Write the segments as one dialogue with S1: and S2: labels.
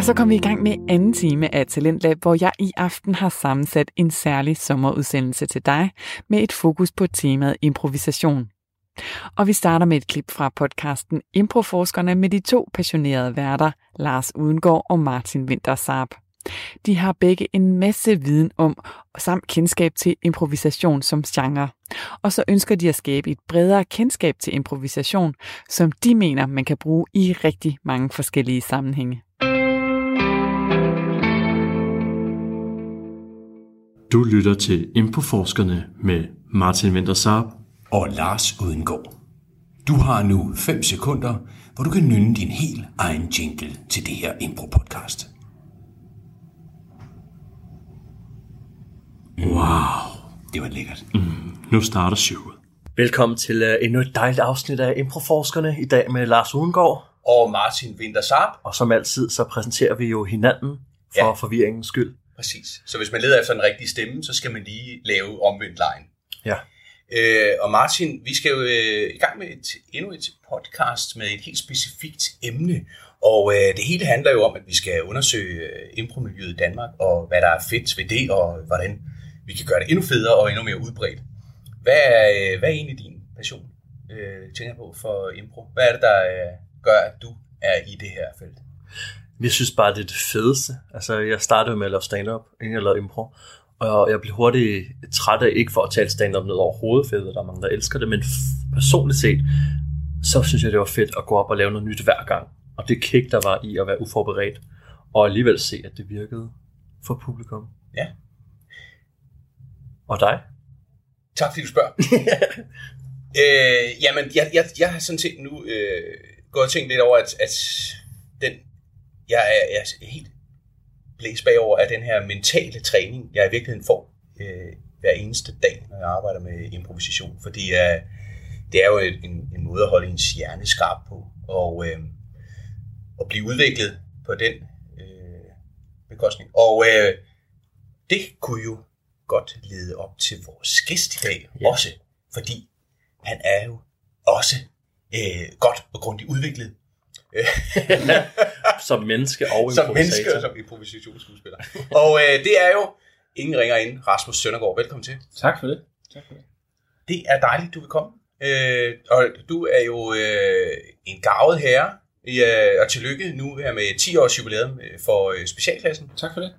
S1: Og så kommer vi i gang med anden time af Talentlab, hvor jeg i aften har sammensat en særlig sommerudsendelse til dig med et fokus på temaet improvisation. Og vi starter med et klip fra podcasten Improforskerne med de to passionerede værter, Lars Udengård og Martin Wintersarp. De har begge en masse viden om samt kendskab til improvisation som genre. Og så ønsker de at skabe et bredere kendskab til improvisation, som de mener, man kan bruge i rigtig mange forskellige sammenhænge.
S2: Du lytter til Improforskerne med Martin Wintersarp
S3: og Lars Udengård. Du har nu 5 sekunder, hvor du kan nynne din helt egen jingle til det her impro-podcast.
S2: Wow.
S3: Det var lækkert.
S2: Mm, nu starter showet.
S4: Velkommen til uh, endnu et dejligt afsnit af Improforskerne i dag med Lars Udengård.
S5: Og Martin Wintersarp.
S4: Og som altid, så præsenterer vi jo hinanden for
S5: Ja.
S4: forvirringens skyld.
S5: Præcis. Så hvis man leder efter den rigtige stemme, så skal man lige lave omvendt line.
S4: Ja.
S5: Øh, og Martin, vi skal jo øh, i gang med et, endnu et podcast med et helt specifikt emne. Og øh, det hele handler jo om, at vi skal undersøge øh, impromiljøet i Danmark, og hvad der er fedt ved det, og hvordan vi kan gøre det endnu federe og endnu mere udbredt. Hvad er, øh, hvad er egentlig din passion, øh, tænker på, for impro? Hvad er det, der øh, gør, at du er i det her felt?
S4: Jeg synes bare, det er det fedeste. Altså, jeg startede med at lave stand-up, inden jeg lavede impro. Og jeg blev hurtigt træt af, ikke for at tale stand-up ned over hovedet, for jeg ved, der er mange, der elsker det, men personligt set, så synes jeg, det var fedt at gå op og lave noget nyt hver gang. Og det kick, der var i at være uforberedt, og alligevel se, at det virkede for publikum.
S5: Ja.
S4: Og dig?
S5: Tak fordi du spørger. øh, jamen, jeg, jeg, jeg har sådan set nu øh, gået og tænkt lidt over, at, at den, jeg er, jeg er helt blæst bagover af den her mentale træning, jeg i virkeligheden får øh, hver eneste dag, når jeg arbejder med improvisation. Fordi øh, det er jo en, en, måde at holde ens hjerne skarp på, og øh, at blive udviklet på den øh, bekostning. Og øh, det kunne jo godt lede op til vores gæst i dag
S4: ja.
S5: også, fordi han er jo også øh, godt og grundigt udviklet
S4: Som menneske og
S5: som
S4: improvisator.
S5: menneske og som improvisationsskuespiller. og øh, det er jo ingen ringer ind, Rasmus Søndergaard. Velkommen til.
S6: Tak for det. Tak for det.
S5: Det er dejligt, du vil komme. Øh, og du er jo øh, en gavet herre, øh, og tillykke nu her med 10 års jubilæum øh, for øh, specialklassen.
S6: Tak for det.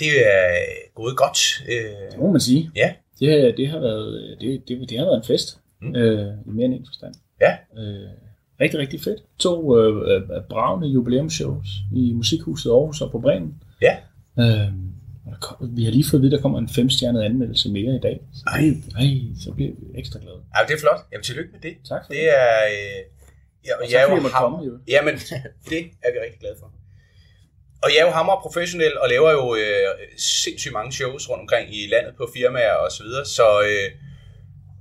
S5: Det er gået godt. Øh,
S6: Det må man sige.
S5: ja,
S6: Det, det, har, været, det, det, det har været en fest.
S5: Mm.
S6: Øh, I mere end en forstand.
S5: ja,
S6: Øh, rigtig, rigtig fedt. To øh, øh, bravende jubilæumsshows i Musikhuset Aarhus og på Bremen.
S5: ja.
S6: Øh, kom, vi har lige fået at vide, at der kommer en femstjernet anmeldelse mere i dag. Så,
S5: Ej.
S6: ej, så bliver vi ekstra glade.
S5: ja det er flot. Jamen, tillykke med det.
S6: Tak for det.
S5: Det er... Øh, ja,
S6: Og
S5: jeg er jo ham-
S6: komme, jo.
S5: Jamen, det er vi rigtig glade for. Og jeg er jo hammer professionel og laver jo øh, sindssygt mange shows rundt omkring i landet på firmaer og så videre. Så, øh,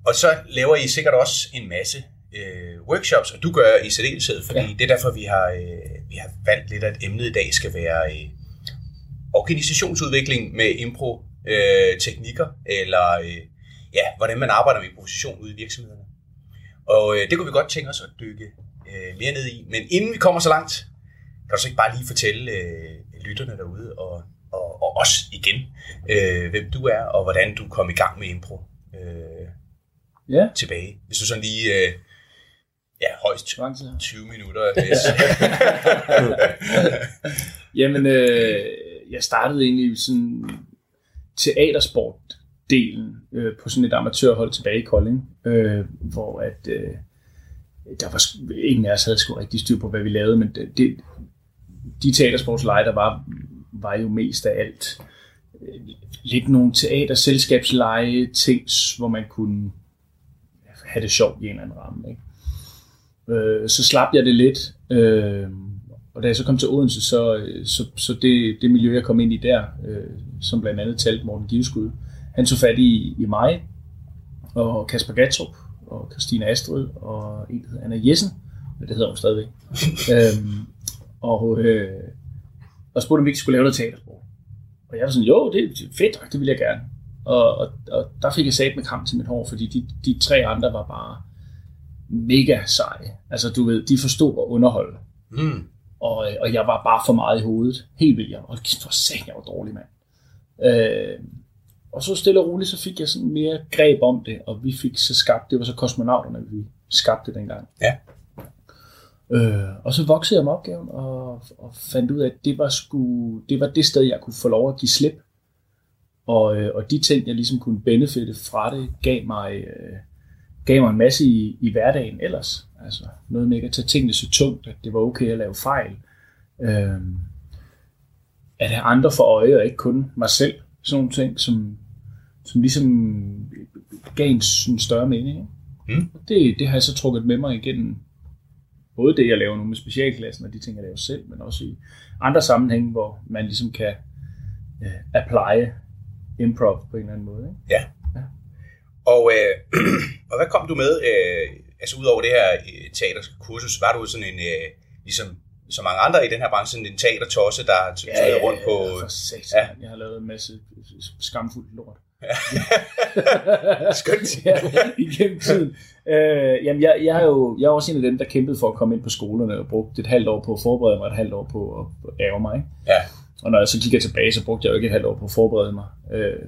S5: og så laver I sikkert også en masse øh, workshops, og du gør i særdeleshed, fordi ja. Det er derfor, vi har, øh, vi har valgt lidt, at emnet i dag skal være øh, organisationsudvikling med impro-teknikker, eller øh, ja, hvordan man arbejder med improvisation ude i virksomhederne. Og øh, det kunne vi godt tænke os at dykke øh, mere ned i. Men inden vi kommer så langt, kan du så ikke bare lige fortælle øh, lytterne derude, og, og, og os igen, øh, hvem du er, og hvordan du kom i gang med impro øh,
S6: Ja,
S5: tilbage. Hvis du sådan lige, øh, ja, højst
S6: hvor lang tid har
S5: 20 minutter. Hvis,
S6: Jamen, øh, jeg startede egentlig sådan teatersport-delen øh, på sådan et amatørhold tilbage i Kolding, øh, hvor at øh, der var ingen af os havde sgu rigtig styr på, hvad vi lavede, men det, det, de teatersportsleje, der var, var jo mest af alt øh, lidt nogle teaterselskabsleje, ting, hvor man kunne have det sjovt i en eller anden ramme. Ikke? Øh, så slap jeg det lidt, øh, og da jeg så kom til Odense, så, så, så det, det miljø, jeg kom ind i der, øh, som blandt andet talte Morten Giveskud, han tog fat i, i mig, og Kasper Gatrup, og Christina Astrid, og en, der hedder Anna Jessen, det hedder hun stadigvæk, øhm, og, øh, og spurgte, om vi ikke skulle lave noget teatersport. Og jeg var sådan, jo, det er fedt, det vil jeg gerne. Og, og, og der fik jeg sat med kram til mit hår, fordi de, de tre andre var bare mega seje. Altså, du ved, de forstod at underholde.
S5: mm,
S6: Og, øh, og jeg var bare for meget i hovedet. Helt vildt. Jeg var, for satan, jeg var dårlig, mand. Øh, og så stille og roligt, så fik jeg sådan mere greb om det, og vi fik så skabt, det var så kosmonauterne, vi skabte dengang.
S5: Ja.
S6: Øh, og så voksede jeg med opgaven, og, og fandt ud af, at det var, sgu, det var det sted, jeg kunne få lov at give slip. Og, øh, og de ting, jeg ligesom kunne benefitte fra det, gav mig, øh, gav mig en masse i, i hverdagen ellers. Altså noget med ikke at tage tingene så tungt, at det var okay at lave fejl. Øh, at have andre for øje, og ikke kun mig selv. Sådan nogle ting, som, som ligesom gav en, en større mening. Ikke?
S5: Mm.
S6: Det, det har jeg så trukket med mig igennem både det, jeg laver nu med specialklassen, og de ting, jeg laver selv, men også i andre sammenhænge, hvor man ligesom kan uh, apply improv på en eller anden måde. Ikke?
S5: Ja. Og, øh, og hvad kom du med, øh, altså ud over det her øh, teaterkursus, var du sådan en, øh, ligesom så mange andre i den her branche, en teatertosse, der tøjede rundt på...
S6: For satan,
S5: Ja.
S6: ja. Jeg har lavet en masse skamfuldt lort.
S5: Skønt.
S6: ja, igennem tiden. Øh, jamen, jeg, jeg, er jo, jeg er også en af dem, der kæmpede for at komme ind på skolerne og brugte et halvt år på at forberede mig, et halvt år på at ære mig.
S5: Ja.
S6: Og når jeg så kigger tilbage, så brugte jeg jo ikke et halvt år på at forberede mig. Øh,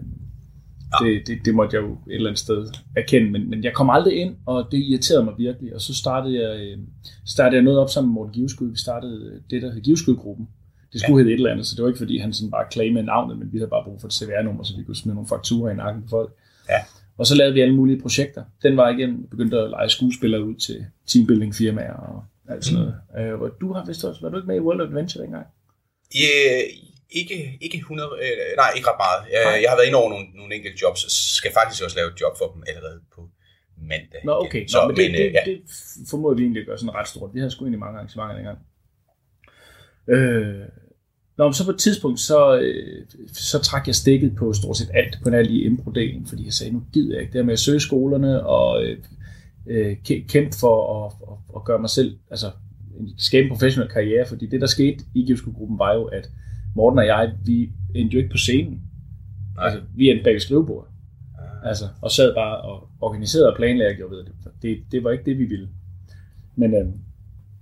S6: det, det, det måtte jeg jo et eller andet sted erkende, men, men jeg kom aldrig ind, og det irriterede mig virkelig. Og så startede jeg, øh, startede jeg noget op sammen med Morten Giveskud. Vi startede det, der hed Giveskud-gruppen. Det skulle ja. hedde et eller andet, så det var ikke fordi, han sådan bare claimede navnet, men vi havde bare brug for et CVR-nummer, så vi kunne smide nogle fakturer i nakken på folk.
S5: Ja.
S6: Og så lavede vi alle mulige projekter. Den var igen begyndte at lege skuespillere ud til teambuilding-firmaer og alt sådan noget. Mm. Øh, du har vist også, var du ikke med i World of Adventure dengang?
S5: Øh, ikke, ikke 100, øh, nej, ikke ret meget.
S6: Nej.
S5: Øh, jeg har været inde over nogle, nogle enkelte jobs, og skal faktisk også lave et job for dem allerede på mandag.
S6: Nå, okay.
S5: Så,
S6: Nå, men det,
S5: men,
S6: det,
S5: øh, ja.
S6: det formoder vi egentlig at gøre sådan ret stort. Vi havde sgu egentlig mange arrangementer dengang. Øh, Nå, men så på et tidspunkt, så, øh, så trak jeg stikket på stort set alt på den i impro-delen, fordi jeg sagde, nu gider jeg ikke det her med at søge skolerne og øh, øh, kæ- kæmpe for at, at, at gøre mig selv, altså skabe en professionel karriere, fordi det, der skete i Givskud-gruppen, var jo, at Morten og jeg, vi endte jo ikke på scenen.
S5: Nej.
S6: Altså, vi endte bag skrivebordet. Altså, og sad bare og organiserede og planlagde og gjorde ved det. det. Det var ikke det, vi ville. Men øh,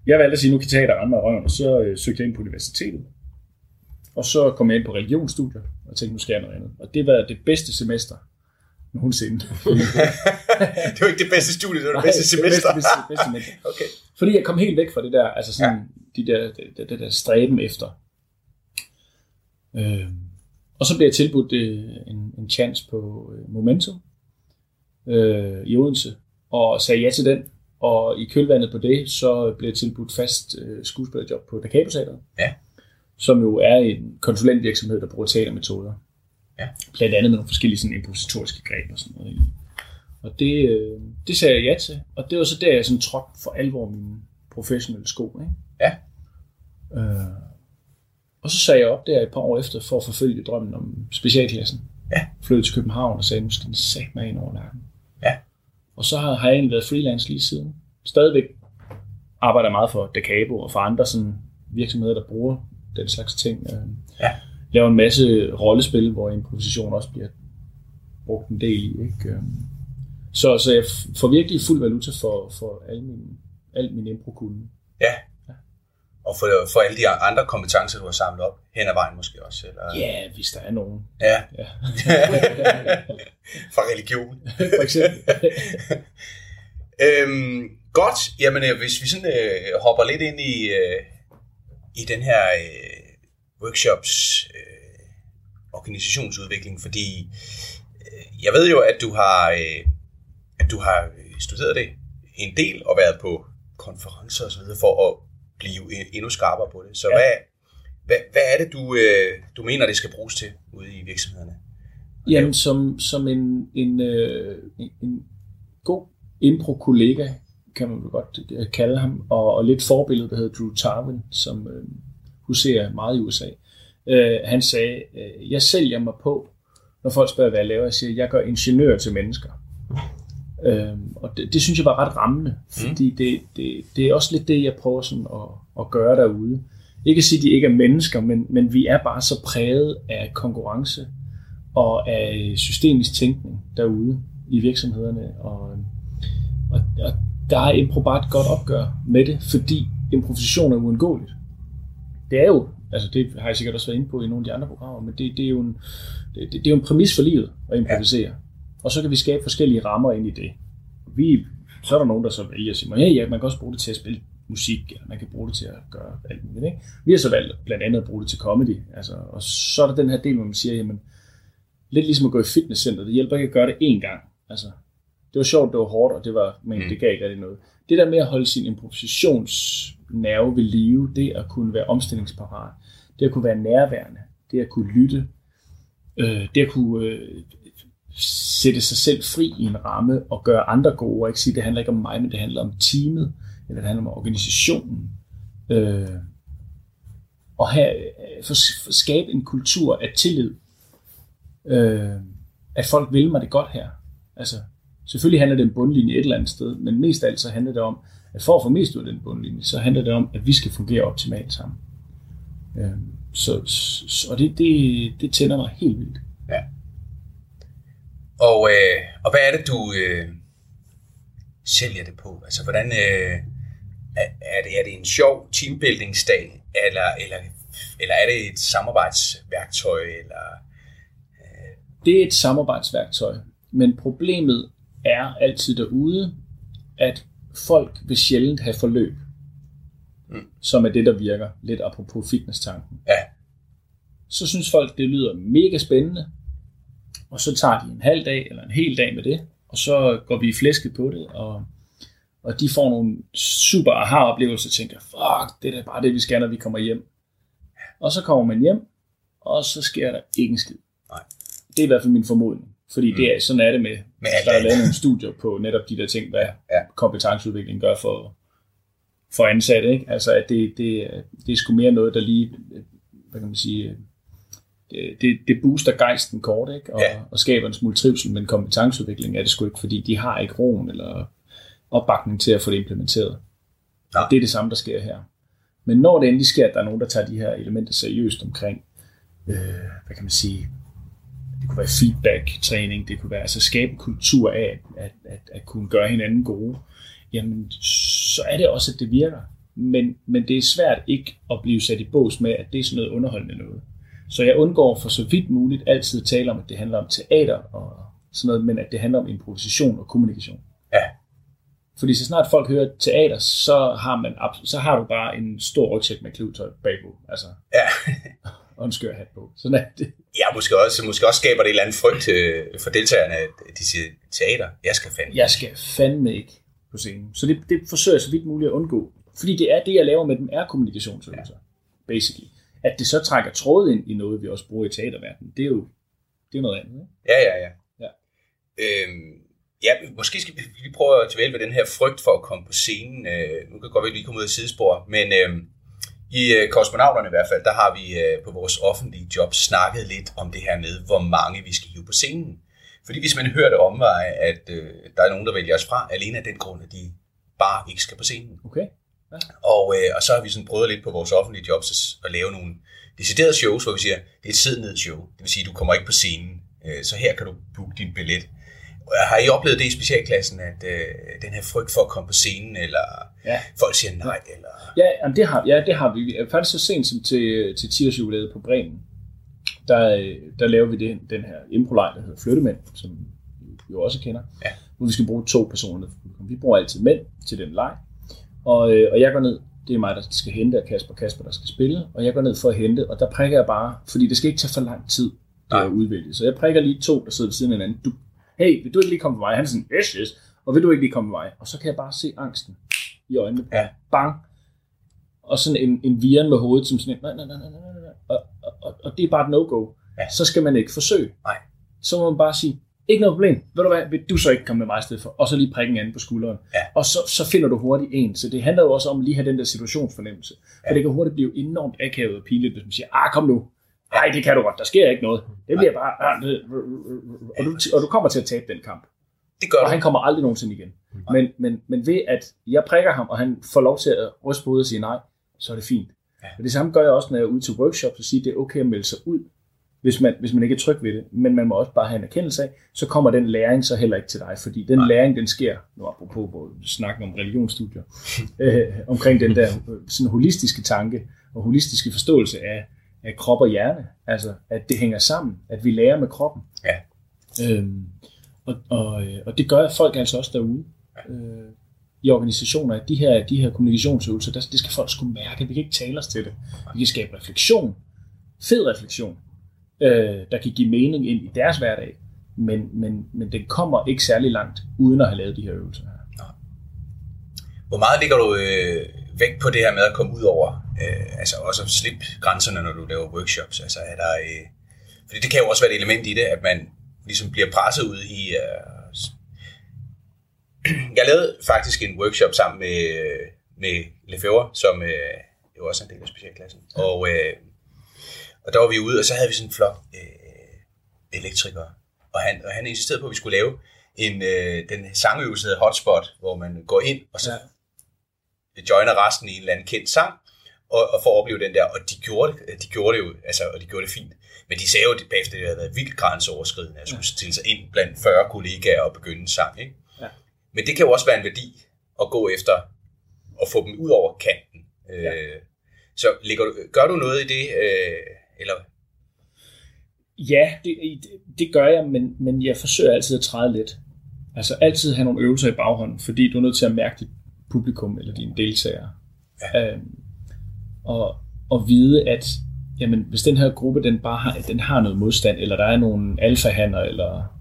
S6: jeg valgte at sige, nu kan teater rende mig røven, og så øh, søgte jeg ind på universitetet. Og så kom jeg ind på religionsstudier, og tænkte, nu skal jeg noget andet. Og det var det bedste semester nogensinde.
S5: det var ikke det bedste studie, det var det bedste
S6: Nej,
S5: semester.
S6: Det bedste, bedste, bedste semester.
S5: okay.
S6: Fordi jeg kom helt væk fra det der, altså sådan, ja. de der, det, det, det der stræben efter. Øh, og så blev jeg tilbudt øh, en, en chance på øh, Momentum øh, i Odense, og sagde ja til den. Og i kølvandet på det, så blev jeg tilbudt fast øh, skuespillerjob på Da Capo Teatret,
S5: Ja.
S6: som jo er en konsulentvirksomhed, der bruger teatermetoder.
S5: Ja.
S6: Blandt andet med nogle forskellige sådan, improvisatoriske greb og sådan noget. i. Og det, øh, det sagde jeg ja til, og det var så der, jeg sådan trådte for alvor mine professionelle sko. Ikke?
S5: Ja.
S6: Øh, og så sagde jeg op der et par år efter, for at forfølge drømmen om specialklassen.
S5: Ja.
S6: Flyttede til København og sagde, nu skal den sætte mig ind over nakken.
S5: Ja.
S6: Og så har, har jeg egentlig været freelance lige siden. Stadigvæk arbejder meget for Decabo og for andre sådan virksomheder, der bruger den slags ting. Øh,
S5: Ja.
S6: Laver en masse rollespil, hvor improvisation også bliver brugt en del i. Ikke? Øh, Så, så jeg får virkelig fuld valuta for, for al min, al min impro-kunde.
S5: Ja. Og for, for alle de andre kompetencer, du har samlet op hen ad vejen måske også. Eller?
S6: Ja, hvis der er nogen.
S5: Ja.
S6: Ja.
S5: for religion.
S6: For eksempel.
S5: Øhm, godt, jamen øh, hvis vi sådan øh, hopper lidt ind i, øh, i den her øh, workshops øh, organisationsudvikling, fordi øh, jeg ved jo, at du har øh, at du har studeret det en del og været på konferencer og så videre for at blive en- endnu skarpere på det. Så ja. hvad, hvad, hvad er det, du, øh, du mener, det skal bruges til ude i virksomhederne?
S6: Jamen, som, som en, en, øh, en, en god impro-kollega, kan man godt øh, kalde ham, og, og lidt forbillede, der hedder Drew Tarvin, som øh, huserer meget i USA. Øh, han sagde, øh, jeg sælger mig på, når folk spørger, hvad jeg laver, jeg siger, jeg gør ingeniør til mennesker. Øh, og det, det synes jeg var ret rammende, fordi det, det, det er også lidt det, jeg prøver sådan at, at gøre derude. Ikke at sige, at de ikke er mennesker, men, men vi er bare så præget af konkurrence og af systemisk tænkning derude i virksomhederne. Og, og, og der er impro bare et godt opgør med det, fordi improvisation er uundgåeligt. det er jo, altså det har jeg sikkert også været inde på i nogle af de andre programmer, men det, det, er, jo en, det, det er jo en præmis for livet at improvisere. Ja. Og så kan vi skabe forskellige rammer ind i det. Vi, så er der nogen, der så vælger at sige, hey, ja, man kan også bruge det til at spille musik, eller man kan bruge det til at gøre alt muligt. Ikke? Vi har så valgt blandt andet at bruge det til comedy. Altså, og så er der den her del, hvor man siger, jamen, lidt ligesom at gå i fitnesscenter, det hjælper ikke at gøre det én gang. Altså, det var sjovt, det var hårdt, og det, var, men mm. det gav ikke rigtig noget. Det der med at holde sin improvisationsnerve ved live, det at kunne være omstillingsparat, det at kunne være nærværende, det at kunne lytte, øh, det at kunne øh, sætte sig selv fri i en ramme og gøre andre gode, og ikke sige, det handler ikke om mig, men det handler om teamet, eller det handler om organisationen. Øh, og have, for, for skabe en kultur af tillid. Øh, at folk vil mig det godt her. Altså, selvfølgelig handler det om bundlinje et eller andet sted, men mest af alt så handler det om, at for at få mest ud af den bundlinje, så handler det om, at vi skal fungere optimalt sammen. Øh, så, så, og det, det, det tænder mig helt vildt.
S5: Og, øh, og hvad er det, du øh, sælger det på? Altså, hvordan... Øh, er, er, det, er det en sjov teambuildingsdag, eller, eller, eller er det et samarbejdsværktøj? Eller,
S6: øh... Det er et samarbejdsværktøj, men problemet er altid derude, at folk vil sjældent have forløb, mm. som er det, der virker, lidt apropos fitness-tanken.
S5: Ja.
S6: Så synes folk, det lyder mega spændende, og så tager de en halv dag eller en hel dag med det, og så går vi i flæsket på det, og, og de får nogle super aha-oplevelser, og tænker, fuck, det er bare det, vi skal, når vi kommer hjem. Og så kommer man hjem, og så sker der ikke en skid.
S5: Nej.
S6: Det er i hvert fald min formodning. Fordi det er, sådan er det med,
S5: Med
S6: der er lavet nogle studier på netop de der ting, hvad
S5: Ja.
S6: kompetenceudvikling gør for, for ansatte. Ikke? Altså, at det, det, det er sgu mere noget, der lige, hvad kan man sige, det, det, det booster gejsten kort, ikke? Og,
S5: Ja.
S6: og skaber en smule trivsel, men kompetenceudvikling er det sgu ikke, fordi de har ikke roen eller opbakning til at få det implementeret. Og det er det samme, der sker her. Men når det endelig sker, at der er nogen, der tager de her elementer seriøst omkring, øh, hvad kan man sige, det kunne være feedback-træning, det kunne være altså skabe en kultur af at, at, at, at kunne gøre hinanden gode, jamen så er det også, at det virker. Men, men det er svært ikke at blive sat i bås med, at det er sådan noget underholdende noget. Så jeg undgår for så vidt muligt altid at tale om, at det handler om teater og sådan noget, men at det handler om improvisation og kommunikation.
S5: Ja.
S6: Fordi så snart folk hører teater, så har, man, så har du bare en stor rygsæk med klivtøj bagpå. Altså,
S5: Ja.
S6: og en skør hat på. Sådan er det.
S5: ja, måske også, måske også skaber det en eller anden frygt øh, for deltagerne, at de siger, teater, jeg skal fandme.
S6: jeg skal fandme ikke på scenen. Så det, det forsøger jeg så vidt muligt at undgå. Fordi det er det, jeg laver med dem, er kommunikationsøvelser. Ja. Basically. At det så trækker tråd ind i noget, vi også bruger i teaterverdenen, det er jo det er noget andet. Ikke?
S5: Ja, ja, ja.
S6: Ja.
S5: Øhm, ja, måske skal vi lige prøve at dvæle ved den her frygt for at komme på scenen. Øh, nu kan godt være, at vi lige kommer ud af sidespor, men øh, i øh, Kosmonauterne i hvert fald, der har vi øh, på vores offentlige job snakket lidt om det her med, hvor mange vi skal hive på scenen. Fordi hvis man hører det omveje, at øh, der er nogen, der vælger os fra, alene af den grund, at de bare ikke skal på scenen.
S6: Okay.
S5: Og, øh, og så har vi sådan prøvet lidt på vores offentlige jobs at, lave nogle deciderede shows, hvor vi siger, det er et sid ned show. Det vil sige, du kommer ikke på scenen, øh, så her kan du booke din billet. Har I oplevet det i specialklassen, at øh, den her frygt for at komme på scenen, eller
S6: Ja.
S5: folk siger nej, eller...
S6: Ja, jamen det har, ja, det har vi. Faktisk så sent som til, til 10-årsjubilæet på Bremen, der, øh, der laver vi det, den her improlej, der hedder Flyttemænd, som vi jo også kender,
S5: Ja.
S6: hvor vi skal bruge to personer. Vi bruger altid mænd til den leg, og, øh, og jeg går ned, det er mig, der skal hente, og Kasper Kasper, der skal spille, og jeg går ned for at hente, og der prikker jeg bare, fordi det skal ikke tage for lang tid, det at udvælge. Så jeg prikker lige to, der sidder ved siden af hinanden. Du, hey, vil du ikke lige komme på vej? Han er sådan, yes, yes. Og vil du ikke lige komme på vej? Og så kan jeg bare se angsten i øjnene
S5: Ja.
S6: Bang. Og sådan en, en viren med hovedet, som sådan en, nej, nej, nej, nej, nej, nej. Og, og, og, og det er bare et no-go.
S5: Ja.
S6: Så skal man ikke forsøge.
S5: Nej.
S6: Så må man bare sige, ikke noget problem. Ved du hvad, vil du så ikke komme med mig i stedet for? Og så lige prikke en anden på skulderen.
S5: Ja.
S6: Og så, så finder du hurtigt en. Så det handler jo også om at lige have den der situationsfornemmelse. For det kan hurtigt blive enormt akavet og pinligt, hvis man siger, ah, kom nu. Nej, det kan du godt. Der sker ikke noget. Det bliver bare... ah, det- Og du, og du kommer til at tabe den kamp.
S5: Det gør
S6: Og han kommer aldrig nogensinde igen. Men, men, men ved at jeg prikker ham, og han får lov til at ryste på hovedet og sige nej, så er det fint.
S5: Ja.
S6: Og det samme gør jeg også, når jeg er ude til workshops og siger, at det er okay at melde sig ud. hvis man, hvis man ikke er tryg ved det. Men man må også bare have en erkendelse af, så kommer den læring så heller ikke til dig, fordi den Nej. læring, den sker, nu apropos på snakken om religionsstudier, øh, omkring den der øh, sådan holistiske tanke og holistiske forståelse af, af krop og hjerne. Altså, at det hænger sammen, at vi lærer med kroppen.
S5: Ja.
S6: Øhm, og, og, øh, og det gør folk altså også derude. Øh, i organisationer, at de her, de her kommunikationsøvelser, der, det skal folk skulle mærke. Vi kan ikke tale os til det. Vi kan skabe refleksion, fed refleksion, øh, der kan give mening ind i deres hverdag, men, men, men den kommer ikke særlig langt, uden at have lavet de her øvelser her.
S5: Hvor meget ligger du øh, vægt på det her med at komme ud over, øh, altså også at slippe grænserne, når du laver workshops? Altså er der, øh, fordi det kan jo også være et element i det, at man ligesom bliver presset ud i... Øh, jeg lavede faktisk en workshop sammen med, med Lefebvre, som øh, jo også er en del af specialklassen. Og, øh, og der var vi ude, og så havde vi sådan en flok øh, elektrikere. Og han, og han insisterede på, at vi skulle lave en, øh, den sangøvelse hedder Hotspot, hvor man går ind, og så ja. joiner resten i en eller anden kendt sang, og, og får at opleve den der. Og de gjorde det, de gjorde det jo, altså, og de gjorde det fint. Men de sagde jo, det bagefter det havde været vildt grænseoverskridende, at skulle ja. stille sig ind blandt 40 kollegaer og begynde en sang. Ikke? Ja. Men det kan jo også være en værdi at gå efter og få dem ud over kanten. Ja. Øh, så ligger du, gør du noget i det, øh, eller
S6: Ja, det, det gør jeg, men, men jeg forsøger altid at træde lidt. Altså altid have nogle øvelser i baghånden, fordi du er nødt til at mærke dit publikum eller dine deltagere. Ja. Øhm, og, og vide, at jamen, hvis den her gruppe den bare har, den har noget modstand, eller der er nogle alfahander, eller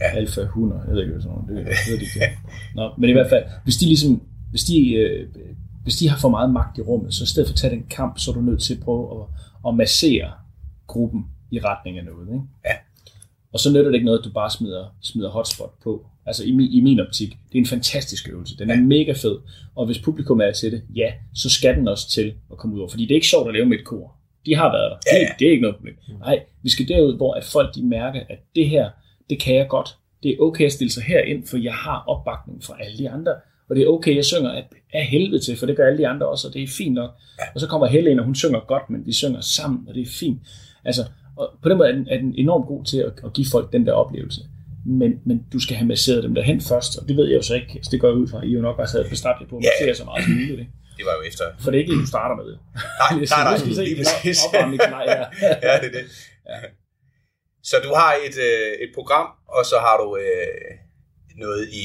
S6: ja. alfa-hunder, jeg ved ikke, hvad sådan noget, det, ved det ikke. Nå, men i hvert fald, hvis de ligesom, hvis de, øh, hvis de har for meget magt i rummet, så i stedet for at tage den kamp, så er du nødt til at prøve at, at massere gruppen i retning af noget. Ikke?
S5: Ja.
S6: Og så nytter det ikke noget, at du bare smider, smider hotspot på. Altså i min, i min optik, det er en fantastisk øvelse. Den er ja. mega fed. Og hvis publikum er til det, ja, så skal den også til at komme ud over. Fordi det er ikke sjovt at lave med et kor. De har været der. Ja, ja. Det, det er ikke noget problem. Nej, vi skal derud, hvor at folk de mærker, at det her, det kan jeg godt. Det er okay at stille sig herind, for jeg har opbakning fra alle de andre. Og det er okay, jeg synger af helvede til, for det gør alle de andre også, og det er fint nok. Ja. Og så kommer Helle ind, og hun synger godt, men vi synger sammen, og det er fint. Altså, og på den måde er den, er den enormt god til at, at give folk den der oplevelse. Men, men du skal have masseret dem derhen først, og det ved jeg jo så ikke. Så det går jeg ud fra, I jo nok bare sad bestræbt på at massere ja. så meget som muligt. Ikke?
S5: Det var jo efter.
S6: For det er ikke det, du starter med.
S5: Nej, nej, nej. nej, nej lige præcis. ja, det er det. Ja. Så du har et, øh, et program, og så har du øh, noget i,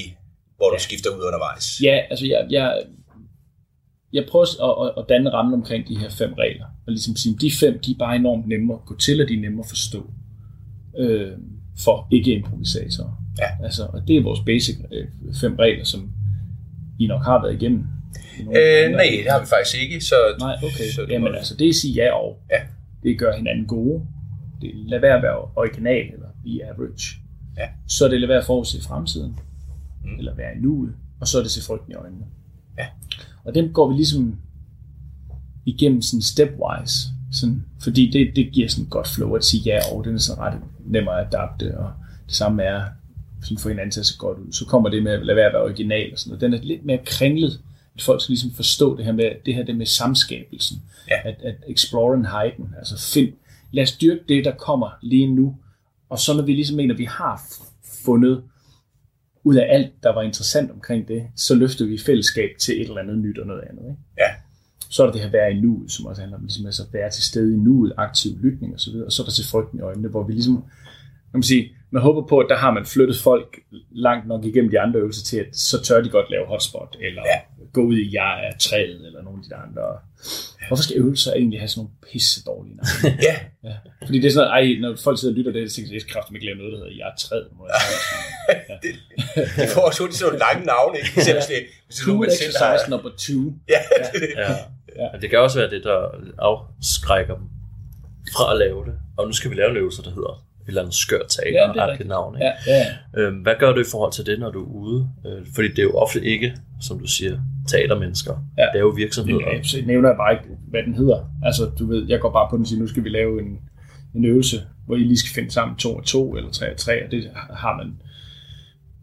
S5: hvor du ja. skifter ud undervejs.
S6: Ja, altså jeg, jeg, jeg prøver at, at, at danne rammen omkring de her fem regler. Og ligesom sige, de fem, de er bare enormt nemme at gå til, og de er nemme at forstå. Øh, for ikke-improvisatorer.
S5: Ja.
S6: Altså, og det er vores basic øh, fem regler, som I nok har været igennem.
S5: Øh, nej, det har vi faktisk ikke. Så,
S6: nej, okay. Så Jamen altså, det er sige ja og.
S5: Ja.
S6: Det gør hinanden gode. Det lad være at være original eller be average.
S5: Ja.
S6: Så er det lad være at forudse fremtiden. Mm. Eller være i nuet. Og så er det se frygten i øjnene.
S5: Ja.
S6: Og dem går vi ligesom igennem sådan stepwise. Sådan, fordi det, det giver sådan et godt flow at sige ja, og den er så ret nemmere at adapte, og det samme er sådan få hinanden til at se godt ud. Så kommer det med at lade være at være original og sådan noget. Den er lidt mere kringlet, at folk skal ligesom forstå det her med, det her det med samskabelsen.
S5: Ja.
S6: At, at explore and hide altså find, lad os dyrke det, der kommer lige nu. Og så når vi ligesom mener, at vi har fundet ud af alt, der var interessant omkring det, så løfter vi fællesskab til et eller andet nyt og noget andet. Ikke?
S5: Ja.
S6: Så er der det her være i nuet, som også handler om ligesom, altså være til stede i nuet, aktiv lytning osv., og så er der til frygten i øjnene, hvor vi ligesom, kan man sige, man håber på, at der har man flyttet folk langt nok igennem de andre øvelser til, at så tør de godt lave hotspot, eller ja. gå ud i jeg er træet, eller nogle af de der andre. Hvorfor skal øvelser egentlig have sådan nogle pisse dårlige navne?
S5: ja.
S6: ja. Fordi det er sådan noget, ej, når folk sidder og lytter det, så tænker jeg, jeg skal ikke lave noget, der hedder jeg er træet. Må jeg
S5: ja. det, det, får også sådan nogle lange navne, ikke? Selv hvis det, hvis det
S6: Cool exercise number two.
S5: Ja, det,
S4: ja. Ja. Men det kan også være det, der afskrækker dem fra at lave det. Og nu skal vi lave en øvelse, der hedder eller andet skørt taler, ja, navn. Ikke?
S6: Ja, ja.
S4: Øhm, hvad gør du i forhold til det, når du er ude? Øh, fordi det er jo ofte ikke, som du siger, teatermennesker. Ja. Det er jo virksomheder.
S6: Ja, så nævner jeg bare ikke, hvad den hedder. Altså, du ved, jeg går bare på den og siger, nu skal vi lave en, en øvelse, hvor I lige skal finde sammen to og to, eller tre og tre, og det har man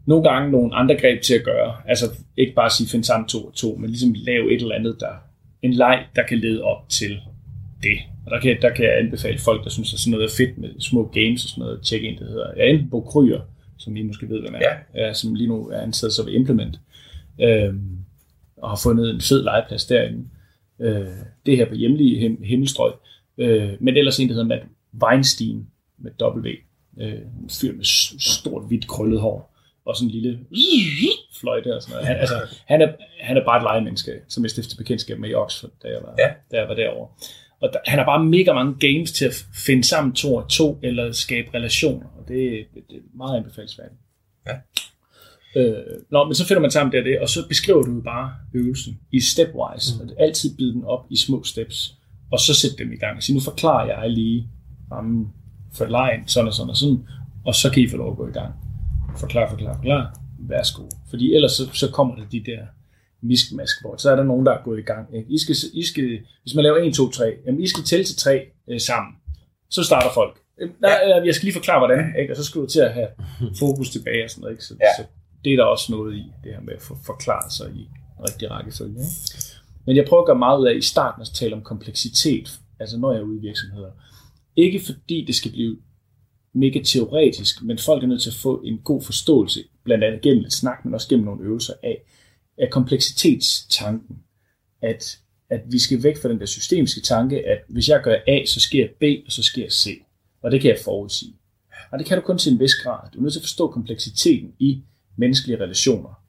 S6: nogle gange nogle andre greb til at gøre. Altså ikke bare sige finde sammen to og to, men ligesom lave et eller andet, der en leg, der kan lede op til det. Og der kan, der kan jeg anbefale folk, der synes, at sådan noget er fedt med små games og sådan noget, tjek ind, det hedder. Er enten Bo Kryer, som I måske ved, hvem er,
S5: Ja.
S6: ja. som lige nu er ansat som Implement, øhm, og har fundet en fed legeplads derinde. Øh, det er her på hjemlige him- himmelstrøg. Øh, men ellers en, der hedder Matt Weinstein med W. Øh, en fyr med stort, hvidt krøllet hår og sådan en lille fløjte og sådan noget. Han, altså, han, er, han er bare et legemenneske, som jeg stiftede bekendtskab med i Oxford, da jeg var,
S5: Ja.
S6: da jeg var derovre. Og der, han har bare mega mange games til at finde sammen to og to, eller skabe relationer, og det, det, det er meget anbefalesværdigt.
S5: Ja.
S6: Øh, nå, men så finder man sammen det og det, og så beskriver du bare øvelsen i stepwise, mm. og altid bide den op i små steps, og så sætte dem i gang. Så nu forklarer jeg lige rammen for lejen, sådan og sådan og sådan, og så kan I få lov at gå i gang. Forklar, forklar, forklar. Værsgo. Fordi ellers så, så kommer der de der miskmask, hvor så er der nogen, der er gået i gang. Ikke? I skal, I skal, hvis man laver 1, 2, 3, jamen I skal tælle til 3 øh, sammen. Så starter folk. Øh, Nej, øh, jeg skal lige forklare, hvordan, ikke? og så skal du til at have fokus tilbage og sådan noget. Ikke? Så,
S5: Ja.
S6: så det er der også noget i, det her med at få forklaret sig i rigtig rækkefølge. Ikke? Men jeg prøver at gøre meget ud af i starten at tale om kompleksitet, altså når jeg er ude i virksomheder. Ikke fordi det skal blive mega teoretisk, men folk er nødt til at få en god forståelse, blandt andet gennem et snak, men også gennem nogle øvelser af, af kompleksitetstanken. At, at vi skal væk fra den der systemiske tanke, at hvis jeg gør A, så sker B, og så sker C. Og det kan jeg forudsige. Og det kan du kun til en vis grad. Du er nødt til at forstå kompleksiteten i menneskelige relationer.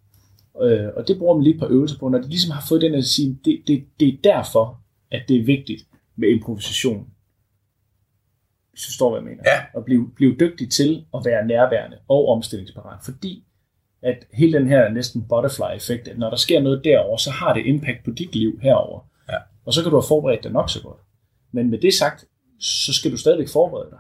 S6: Øh, og det bruger man lige et par øvelser på, når de ligesom har fået den at sige, det, det, det er derfor, at det er vigtigt med improvisation. Hvis du forstår, hvad jeg mener.
S5: Ja.
S6: At blive, blive dygtig til at være nærværende og omstillingsparat. Fordi at hele den her næsten butterfly-effekt, at når der sker noget derover, så har det impact på dit liv herover.
S5: Ja.
S6: Og så kan du have forberedt dig nok så godt. Men med det sagt, så skal du stadigvæk forberede dig.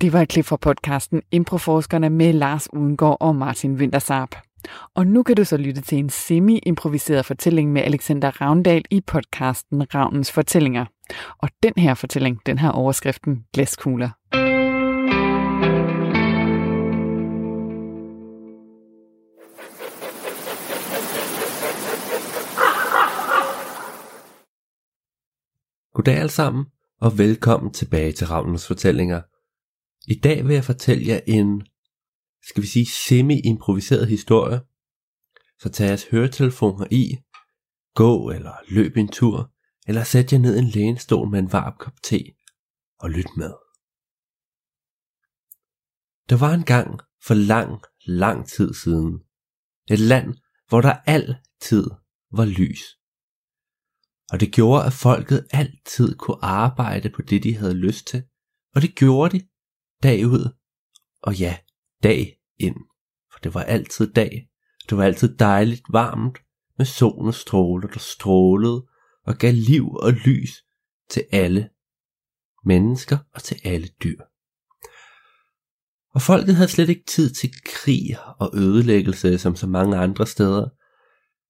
S1: Det var et klip fra podcasten Improforskerne med Lars Udengård og Martin Wintersarp. Og nu kan du så lytte til en semi-improviseret fortælling med Alexander Ravndal i podcasten Ravnens Fortællinger. Og den her fortælling, den har overskriften Glaskugler.
S7: Goddag alle sammen, og velkommen tilbage til Ravnens Fortællinger. I dag vil jeg fortælle jer en, skal vi sige, semi-improviseret historie. Så tag jeres høretelefoner i, gå eller løb en tur, eller sæt jer ned i en lænestol med en varm kop te, og lyt med. Der var en gang for lang, lang tid siden, et land, hvor der altid var lys. Og det gjorde, at folket altid kunne arbejde på det, de havde lyst til. Og det gjorde de dag ud og ja, dag ind. For det var altid dag. Det var altid dejligt varmt med solens stråler, der strålede og gav liv og lys til alle mennesker og til alle dyr. Og folket havde slet ikke tid til krig og ødelæggelse som så mange andre steder.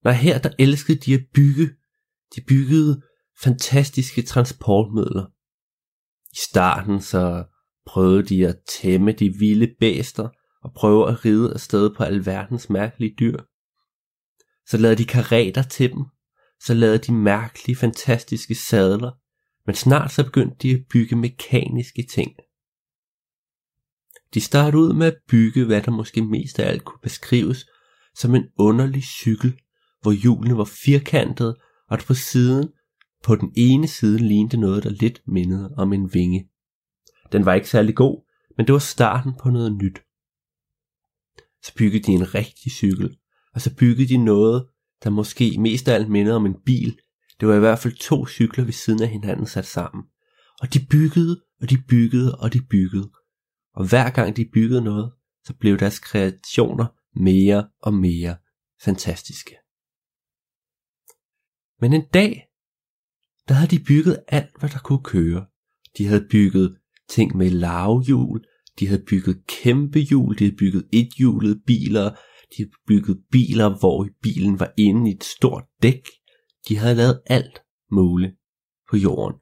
S7: Nej, her der elskede de at bygge de byggede fantastiske transportmidler. I starten så prøvede de at tæmme de vilde bæster og prøver at ride afsted på alverdens mærkelige dyr. Så lavede de karater til dem, så lavede de mærkelige, fantastiske sadler, men snart så begyndte de at bygge mekaniske ting. De startede ud med at bygge, hvad der måske mest af alt kunne beskrives som en underlig cykel, hvor hjulene var firkantede og på siden, på den ene side lignede noget, der lidt mindede om en vinge. Den var ikke særlig god, men det var starten på noget nyt. Så byggede de en rigtig cykel, og så byggede de noget, der måske mest af alt mindede om en bil. Det var i hvert fald to cykler ved siden af hinanden sat sammen. Og de byggede, og de byggede, og de byggede. Og hver gang de byggede noget, så blev deres kreationer mere og mere fantastiske. Men en dag, der havde de bygget alt, hvad der kunne køre. De havde bygget ting med lavhjul, de havde bygget kæmpe hjul, de havde bygget ethjulede biler, de havde bygget biler, hvor i bilen var inde i et stort dæk. De havde lavet alt muligt på jorden,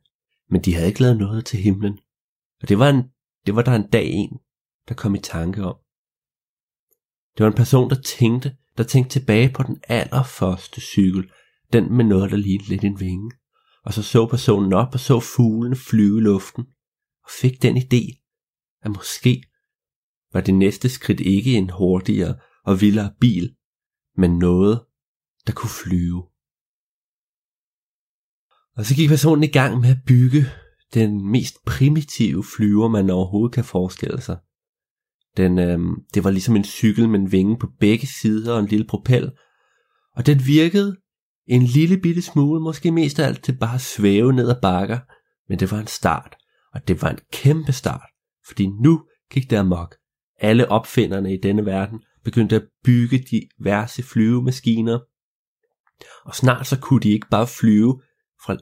S7: men de havde ikke lavet noget til himlen. Og det var, en, det var der en dag en, der kom i tanke om. Det var en person, der tænkte, der tænkte tilbage på den allerførste cykel, den med noget, der lignede lidt en vinge. Og så så personen op og så fuglen flyve i luften, og fik den idé, at måske var det næste skridt ikke en hurtigere og vildere bil, men noget, der kunne flyve. Og så gik personen i gang med at bygge den mest primitive flyver, man overhovedet kan forestille sig. Den, øh, det var ligesom en cykel med en vinge på begge sider og en lille propel. Og den virkede en lille bitte smule, måske mest af alt til bare at svæve ned ad bakker. Men det var en start, og det var en kæmpe start, fordi nu gik der amok. Alle opfinderne i denne verden begyndte at bygge diverse flyvemaskiner, og snart så kunne de ikke bare flyve fra,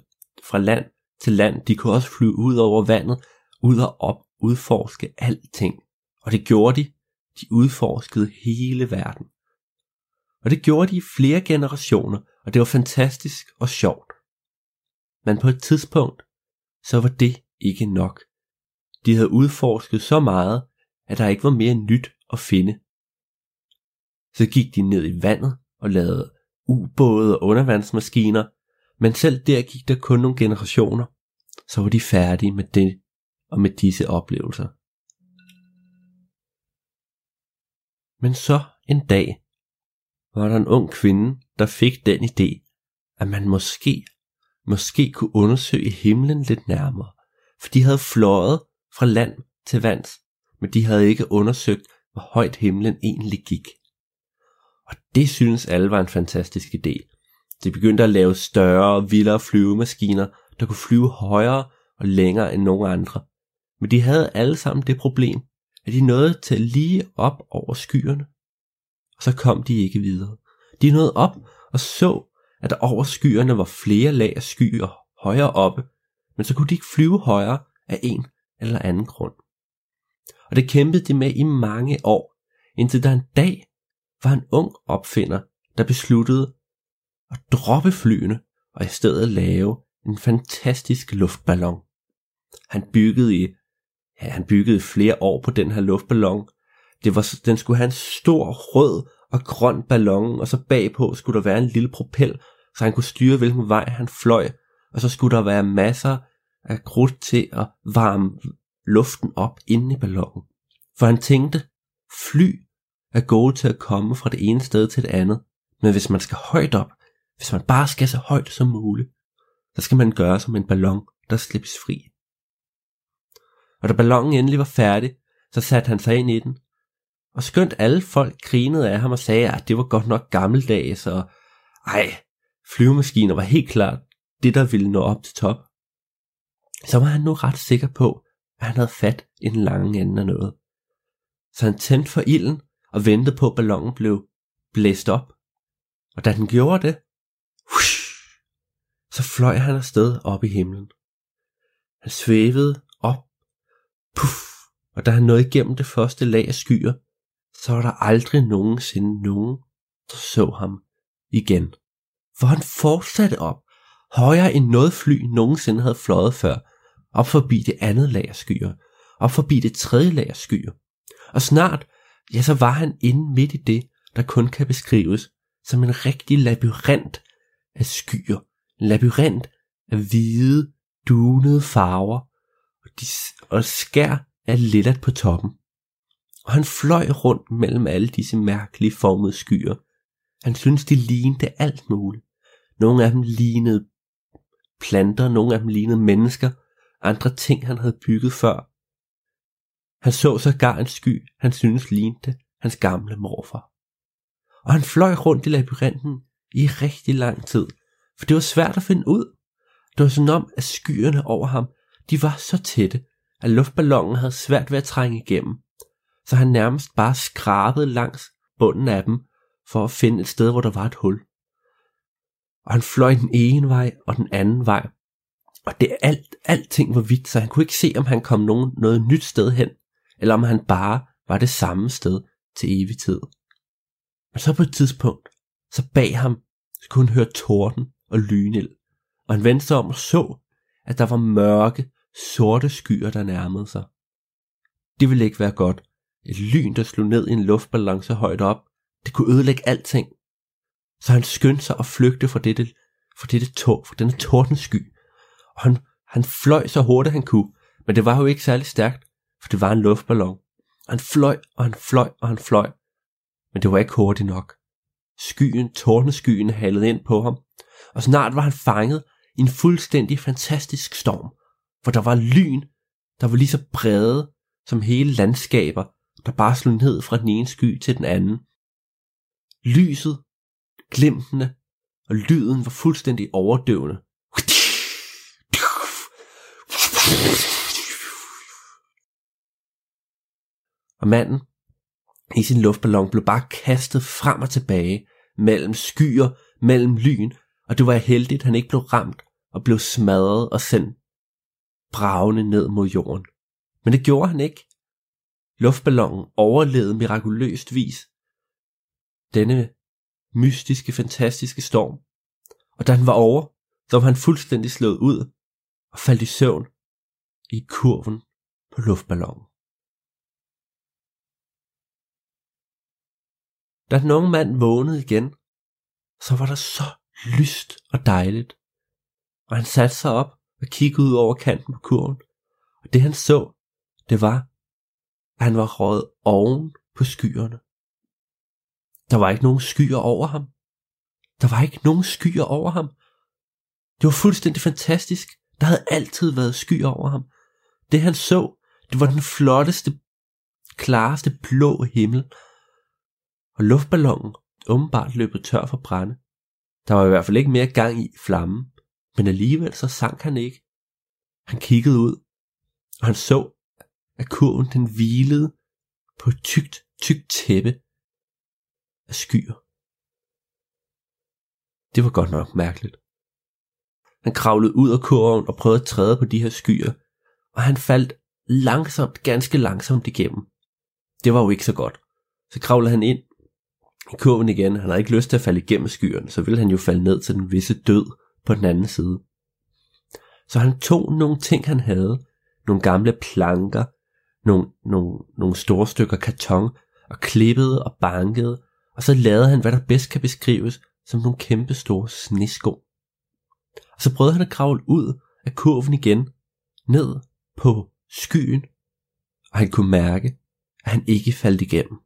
S7: fra land til land, de kunne også flyve ud over vandet, ud og op, udforske alting. Og det gjorde de. De udforskede hele verden. Og det gjorde de i flere generationer, og det var fantastisk og sjovt. Men på et tidspunkt, så var det ikke nok. De havde udforsket så meget, at der ikke var mere nyt at finde. Så gik de ned i vandet og lavede ubåde og undervandsmaskiner, men selv der gik der kun nogle generationer, så var de færdige med det og med disse oplevelser. Men så en dag var der en ung kvinde, der fik den idé, at man måske, måske kunne undersøge himlen lidt nærmere, for de havde fløjet fra land til vands, men de havde ikke undersøgt, hvor højt himlen egentlig gik. Og det synes alle var en fantastisk idé. De begyndte at lave større og vildere flyvemaskiner, der kunne flyve højere og længere end nogen andre. Men de havde alle sammen det problem, at de nåede til lige op over skyerne. Og så kom de ikke videre. De nåede op og så, at der over skyerne var flere lag af skyer højere oppe, men så kunne de ikke flyve højere af en eller anden grund. Og det kæmpede de med i mange år, indtil der en dag var en ung opfinder, der besluttede at droppe flyene og i stedet lave en fantastisk luftballon. Han byggede i ja, han byggede flere år på den her luftballon. Det var, den skulle have en stor rød og grøn ballon, og så bagpå skulle der være en lille propel, så han kunne styre, hvilken vej han fløj. Og så skulle der være masser af krudt til at varme luften op inde i ballonen. For han tænkte, fly er gode til at komme fra det ene sted til det andet. Men hvis man skal højt op, hvis man bare skal så højt som muligt, så skal man gøre som en ballon, der slippes fri. Og da ballonen endelig var færdig, så satte han sig ind i den. Og skønt alle folk grinede af ham og sagde, at det var godt nok gammeldags, og ej, flyvemaskiner var helt klart det, der ville nå op til top. Så var han nu ret sikker på, at han havde fat i den lange ende af noget. Så han tændte for ilden og ventede på, at ballonen blev blæst op. Og da den gjorde det, whoosh, så fløj han afsted op i himlen. Han svævede op, puff, og da han nåede igennem det første lag af skyer, så var der aldrig nogensinde nogen, der så ham igen. For han fortsatte op, højere end noget fly nogensinde havde fløjet før, op forbi det andet lag af skyer, op forbi det tredje lag af skyer. Og snart, ja, så var han inde midt i det, der kun kan beskrives som en rigtig labyrint af skyer. En labyrint af hvide, dunede farver, og, de, og skær af lillet på toppen. Og han fløj rundt mellem alle disse mærkelige formede skyer. Han syntes, de lignede alt muligt. Nogle af dem lignede planter, nogle af dem lignede mennesker, andre ting, han havde bygget før. Han så sågar en sky, han syntes lignede hans gamle morfar. Og han fløj rundt i labyrinten i rigtig lang tid, for det var svært at finde ud. Det var sådan om, at skyerne over ham, de var så tætte, at luftballonen havde svært ved at trænge igennem, så han nærmest bare skrabede langs bunden af dem, for at finde et sted, hvor der var et hul. Og han fløj den ene vej og den anden vej, og det alt, alting var hvidt, så han kunne ikke se, om han kom nogen, noget nyt sted hen, eller om han bare var det samme sted til evig tid. Men så på et tidspunkt, så bag ham, så kunne han høre torden og lynild, og han vendte sig om og så, at der var mørke, sorte skyer, der nærmede sig. Det ville ikke være godt. Et lyn, der slog ned i en luftballon så højt op, Det kunne ødelægge alting. Så han skyndte sig at flygte fra dette, fra dette tog, fra denne tordensky. Han, han fløj så hurtigt han kunne, men det var jo ikke særlig stærkt, for det var en luftballon. Og han fløj, og han fløj, og han fløj. Men det var ikke hurtigt nok. Skyen, tårneskyen halede ind på ham, og snart var han fanget i en fuldstændig fantastisk storm, hvor der var lyn, der var lige så brede som hele landskaber, der bare slog ned fra den ene sky til den anden. Lyset, glimtene og lyden var fuldstændig overdøvende. Og manden i sin luftballon blev bare kastet frem og tilbage mellem skyer, mellem lyn, og det var heldigt, at han ikke blev ramt og blev smadret og sendt bravende ned mod jorden. Men det gjorde han ikke. Luftballonen overlevede mirakuløst vis denne mystiske, fantastiske storm. Og da han var over, så var han fuldstændig slået ud og faldt i søvn i kurven på luftballonen. Da den unge mand vågnede igen, så var der så lyst og dejligt. Og han satte sig op og kiggede ud over kanten på kurven. Og det han så, det var, at han var røget oven på skyerne. Der var ikke nogen skyer over ham. Der var ikke nogen skyer over ham. Det var fuldstændig fantastisk. Der havde altid været skyer over ham. Det han så, det var den flotteste, klareste blå himmel. Og luftballonen åbenbart løbet tør for brænde. Der var i hvert fald ikke mere gang i flammen, men alligevel så sank han ikke. Han kiggede ud, og han så, at kurven den hvilede på et tykt, tykt tæppe af skyer. Det var godt nok mærkeligt. Han kravlede ud af kurven og prøvede at træde på de her skyer, og han faldt langsomt, ganske langsomt igennem. Det var jo ikke så godt. Så kravlede han ind i kurven igen. Han havde ikke lyst til at falde igennem skyerne, så ville han jo falde ned til den visse død på den anden side. Så han tog nogle ting, han havde, nogle gamle planker, nogle, nogle, nogle store stykker karton, og klippede og bankede, og så lavede han, hvad der bedst kan beskrives som nogle kæmpe store snesko. Og så prøvede han at kravle ud af kurven igen, ned på skyen, og han kunne mærke, at han ikke faldt igennem.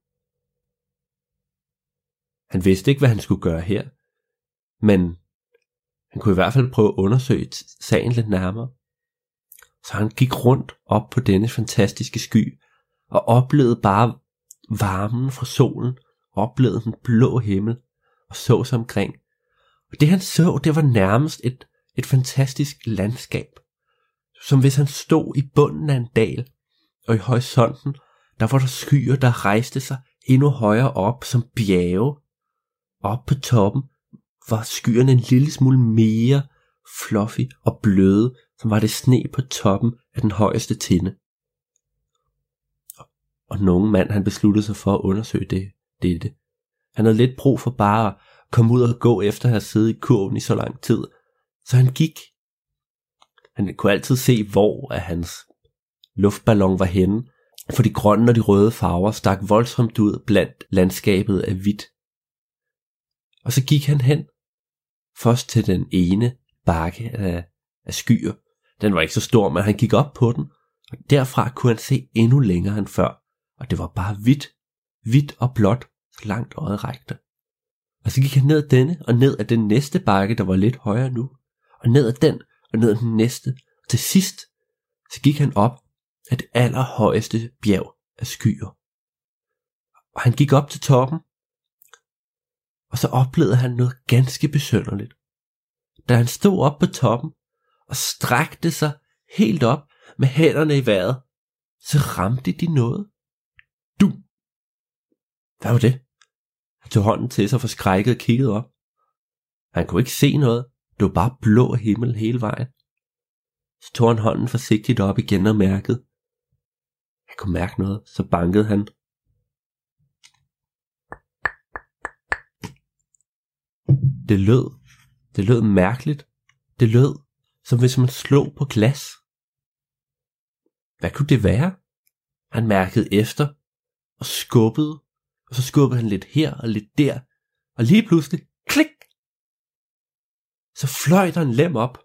S7: Han vidste ikke, hvad han skulle gøre her, men han kunne i hvert fald prøve at undersøge sagen lidt nærmere. Så han gik rundt op på denne fantastiske sky og oplevede bare varmen fra solen, oplevede den blå himmel og så sig omkring. Og det han så, det var nærmest et, et fantastisk landskab. Som hvis han stod i bunden af en dal, og i horisonten, der var der skyer, der rejste sig endnu højere op som bjerge. Op på toppen var skyerne en lille smule mere fluffy og bløde, som var det sne på toppen af den højeste tinde. Og nogen mand han besluttede sig for at undersøge det, dette. Han havde lidt brug for bare at komme ud og gå efter at have siddet i kurven i så lang tid. Så han gik. Han kunne altid se, hvor at hans luftballon var henne, for de grønne og de røde farver stak voldsomt ud blandt landskabet af hvidt. Og så gik han hen, først til den ene bakke af, af skyer. Den var ikke så stor, men han gik op på den, og derfra kunne han se endnu længere end før, og det var bare hvidt, hvidt og blåt, så langt øjet rækte. Og så gik han ned ad denne, og ned ad den næste bakke, der var lidt højere nu, og ned ad den, og ned ad den næste, og til sidst, så gik han op af det allerhøjeste bjerg af skyer. Og han gik op til toppen, og så oplevede han noget ganske besønderligt. Da han stod op på toppen og strakte sig helt op med hænderne i vejret, så ramte de noget. Du! Hvad var det? Han tog hånden til sig forskrækket og kiggede op. Han kunne ikke se noget. Det var bare blå himmel hele vejen. Så tog han hånden forsigtigt op igen og mærkede. Han kunne mærke noget, så bankede han. Det lød. Det lød mærkeligt. Det lød, som hvis man slog på glas. Hvad kunne det være? Han mærkede efter og skubbede og så skubbede han lidt her og lidt der, og lige pludselig, klik, så fløj der en lem op.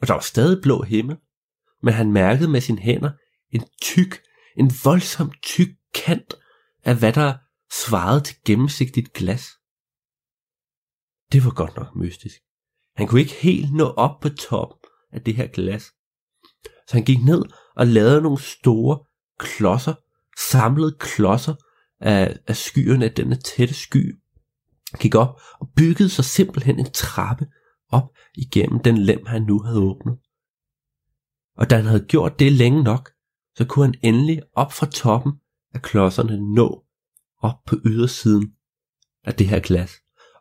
S7: Og der var stadig blå himmel, men han mærkede med sine hænder en tyk, en voldsom tyk kant af hvad der svarede til gennemsigtigt glas. Det var godt nok mystisk. Han kunne ikke helt nå op på toppen af det her glas. Så han gik ned og lavede nogle store klodser, samlede klodser af, af skyerne af denne tætte sky. Gik op og byggede sig simpelthen en trappe op igennem den lem, han nu havde åbnet. Og da han havde gjort det længe nok, så kunne han endelig op fra toppen af klodserne nå op på ydersiden af det her glas.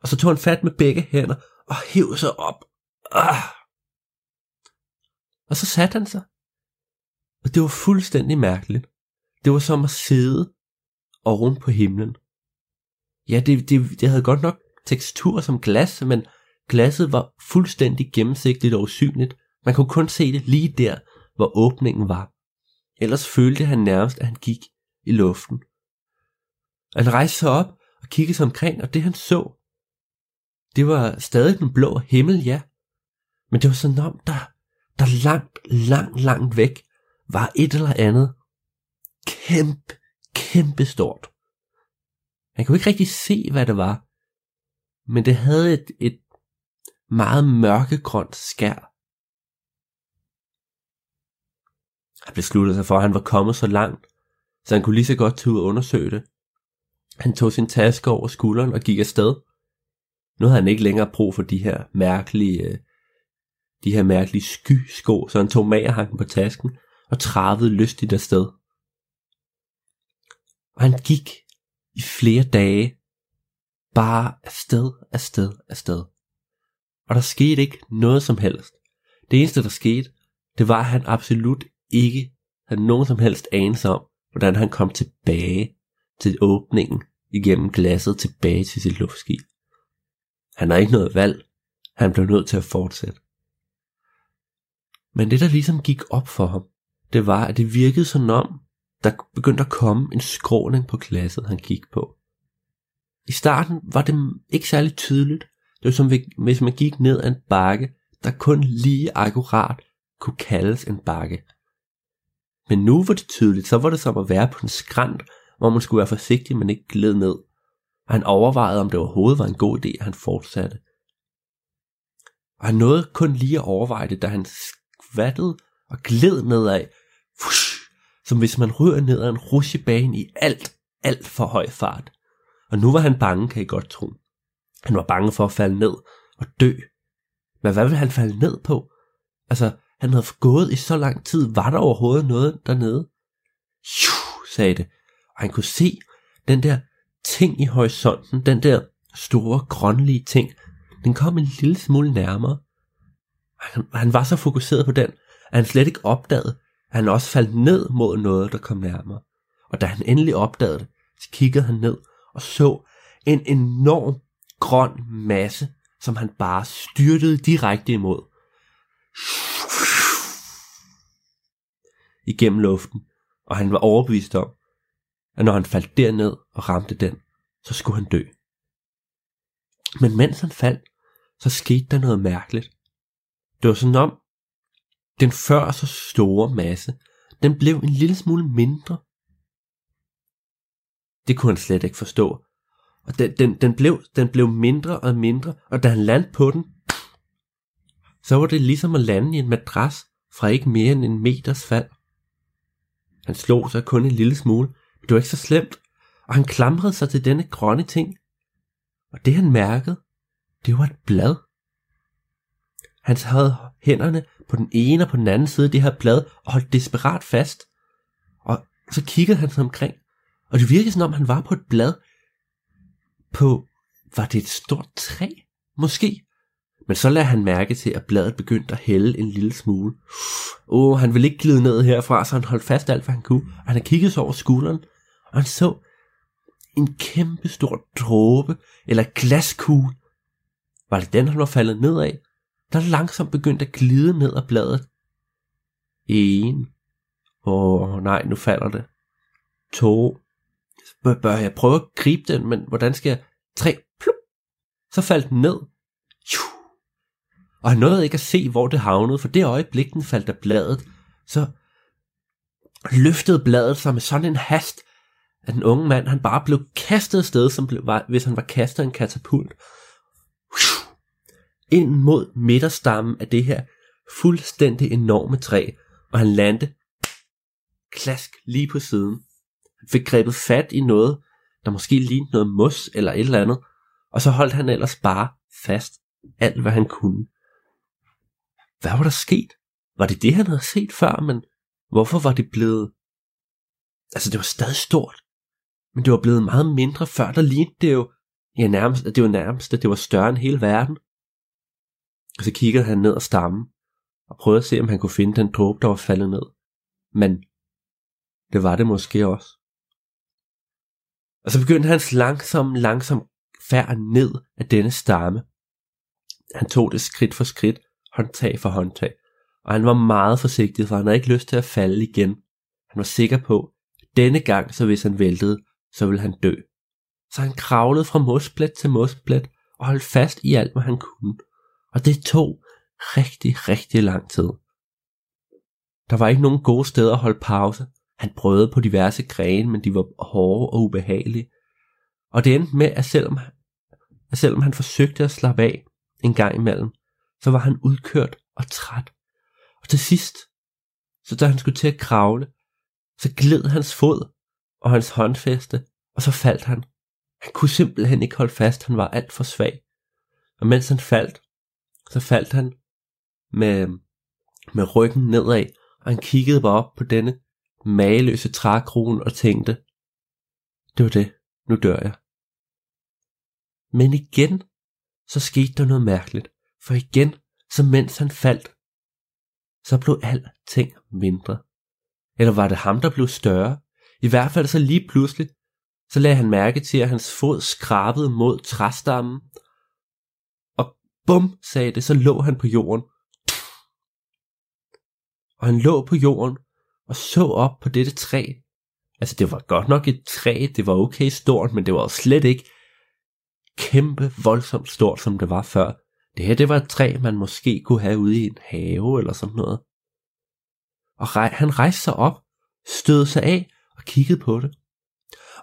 S7: Og så tog han fat med begge hænder og hævde sig op. Ah! Og så satte han sig. Og det var fuldstændig mærkeligt. Det var som at sidde oven på himlen. Ja, det, det, det havde godt nok tekstur som glas, men glasset var fuldstændig gennemsigtigt og usynligt. Man kunne kun se det lige der, hvor åbningen var. Ellers følte han nærmest, at han gik i luften. Han rejste sig op og kiggede sig omkring, og det han så, det var stadig den blå himmel, ja. Men det var sådan om, der, der langt, langt, langt væk var et eller andet kæmpe, kæmpe stort. Han kunne ikke rigtig se, hvad det var, men det havde et, et meget mørkegrønt skær. Han besluttede sig for, at han var kommet så langt, så han kunne lige så godt tage ud og undersøge det. Han tog sin taske over skulderen og gik afsted. Nu havde han ikke længere brug for de her mærkelige, øh, de her mærkelige skysko, så han tog magerhanken på tasken og travede lystigt afsted. Og han gik i flere dage, bare afsted, afsted, afsted. Og der skete ikke noget som helst. Det eneste, der skete, det var, at han absolut ikke havde nogen som helst anelse om, hvordan han kom tilbage til åbningen igennem glasset tilbage til sit luftskib. Han har ikke noget valg. Han blev nødt til at fortsætte. Men det, der ligesom gik op for ham, det var, at det virkede sådan om, der begyndte at komme en skråning på glasset, han gik på. I starten var det ikke særlig tydeligt. Det var som hvis man gik ned ad en bakke, der kun lige akkurat kunne kaldes en bakke. Men nu var det tydeligt, så var det som at være på en skrant, hvor man skulle være forsigtig, men ikke gled ned. Og han overvejede, om det overhovedet var en god idé, at han fortsatte. Og han nåede kun lige at overveje det, da han skvattede og gled nedad, fush, som hvis man ryger ned ad en rusjebane i alt, alt for høj fart. Og nu var han bange, kan I godt tro. Han var bange for at falde ned og dø. Men hvad ville han falde ned på? Altså, han havde gået i så lang tid. Var der overhovedet noget dernede? Shoo, sagde det. Og han kunne se den der ting i horisonten, den der store grønlige ting, den kom en lille smule nærmere. Han, han var så fokuseret på den, at han slet ikke opdagede, han også faldt ned mod noget, der kom nærmere. Og da han endelig opdagede det, så kiggede han ned og så en enorm grøn masse, som han bare styrtede direkte imod. Igennem luften, og han var overbevist om, at når han faldt derned og ramte den, så skulle han dø. Men mens han faldt, så skete der noget mærkeligt. Det var sådan om, den før så store masse, den blev en lille smule mindre. Det kunne han slet ikke forstå. Og den, den, den, blev, den blev mindre og mindre, og da han landte på den, så var det ligesom at lande i en madras fra ikke mere end en meters fald. Han slog sig kun en lille smule, men det var ikke så slemt, og han klamrede sig til denne grønne ting. Og det han mærkede, det var et blad. Han havde hænderne på den ene og på den anden side af det her blad og holdt desperat fast. Og så kiggede han sig omkring, og det virkede som om han var på et blad på, var det et stort træ? Måske. Men så lader han mærke til, at bladet begyndte at hælde en lille smule. Åh, oh, han ville ikke glide ned herfra, så han holdt fast alt, hvad han kunne. Og han kiggede sig over skulderen, og han så en kæmpe stor dråbe, eller glaskugle. Var det den, han var faldet ned af? Der langsomt begyndte at glide ned ad bladet. En. Åh, oh, nej, nu falder det. To. bør, bør jeg prøve at gribe den, men hvordan skal jeg? Tre, plup. Så faldt den ned. Og han nåede ikke at se, hvor det havnede, for det øjeblik, den faldt af bladet, så løftede bladet sig med sådan en hast, at den unge mand, han bare blev kastet afsted, som blev, var, hvis han var kastet af en katapult. Ind mod midterstammen af det her fuldstændig enorme træ, og han landte klask lige på siden. Han fik grebet fat i noget, der måske lignede noget mos eller et eller andet, og så holdt han ellers bare fast alt, hvad han kunne. Hvad var der sket? Var det det, han havde set før, men hvorfor var det blevet... Altså, det var stadig stort, men det var blevet meget mindre før, der lignede det jo... Ja, nærmest, det var nærmest, at det var større end hele verden. Og så kiggede han ned ad stammen, og prøvede at se, om han kunne finde den dråbe, der var faldet ned. Men det var det måske også. Og så begyndte hans langsom, langsom færd ned af denne stamme. Han tog det skridt for skridt, håndtag for håndtag, og han var meget forsigtig, for han havde ikke lyst til at falde igen. Han var sikker på, at denne gang, så hvis han væltede, så ville han dø. Så han kravlede fra mosplet til mosplet og holdt fast i alt, hvad han kunne. Og det tog rigtig, rigtig lang tid. Der var ikke nogen gode steder at holde pause. Han prøvede på diverse grene, men de var hårde og ubehagelige. Og det endte med, at selvom, at selvom han forsøgte at slappe af en gang imellem, så var han udkørt og træt. Og til sidst, så da han skulle til at kravle, så gled hans fod og hans håndfæste, og så faldt han. Han kunne simpelthen ikke holde fast, han var alt for svag. Og mens han faldt, så faldt han med, med ryggen nedad, og han kiggede bare op på denne mageløse trækrone og tænkte, det var det, nu dør jeg. Men igen, så skete der noget mærkeligt, for igen, så mens han faldt, så blev alting mindre. Eller var det ham, der blev større? I hvert fald så lige pludselig, så lagde han mærke til, at hans fod skrabede mod træstammen, bum, sagde det, så lå han på jorden. Og han lå på jorden og så op på dette træ. Altså det var godt nok et træ, det var okay stort, men det var slet ikke kæmpe voldsomt stort, som det var før. Det her, det var et træ, man måske kunne have ude i en have eller sådan noget. Og rej, han rejste sig op, stødte sig af og kiggede på det.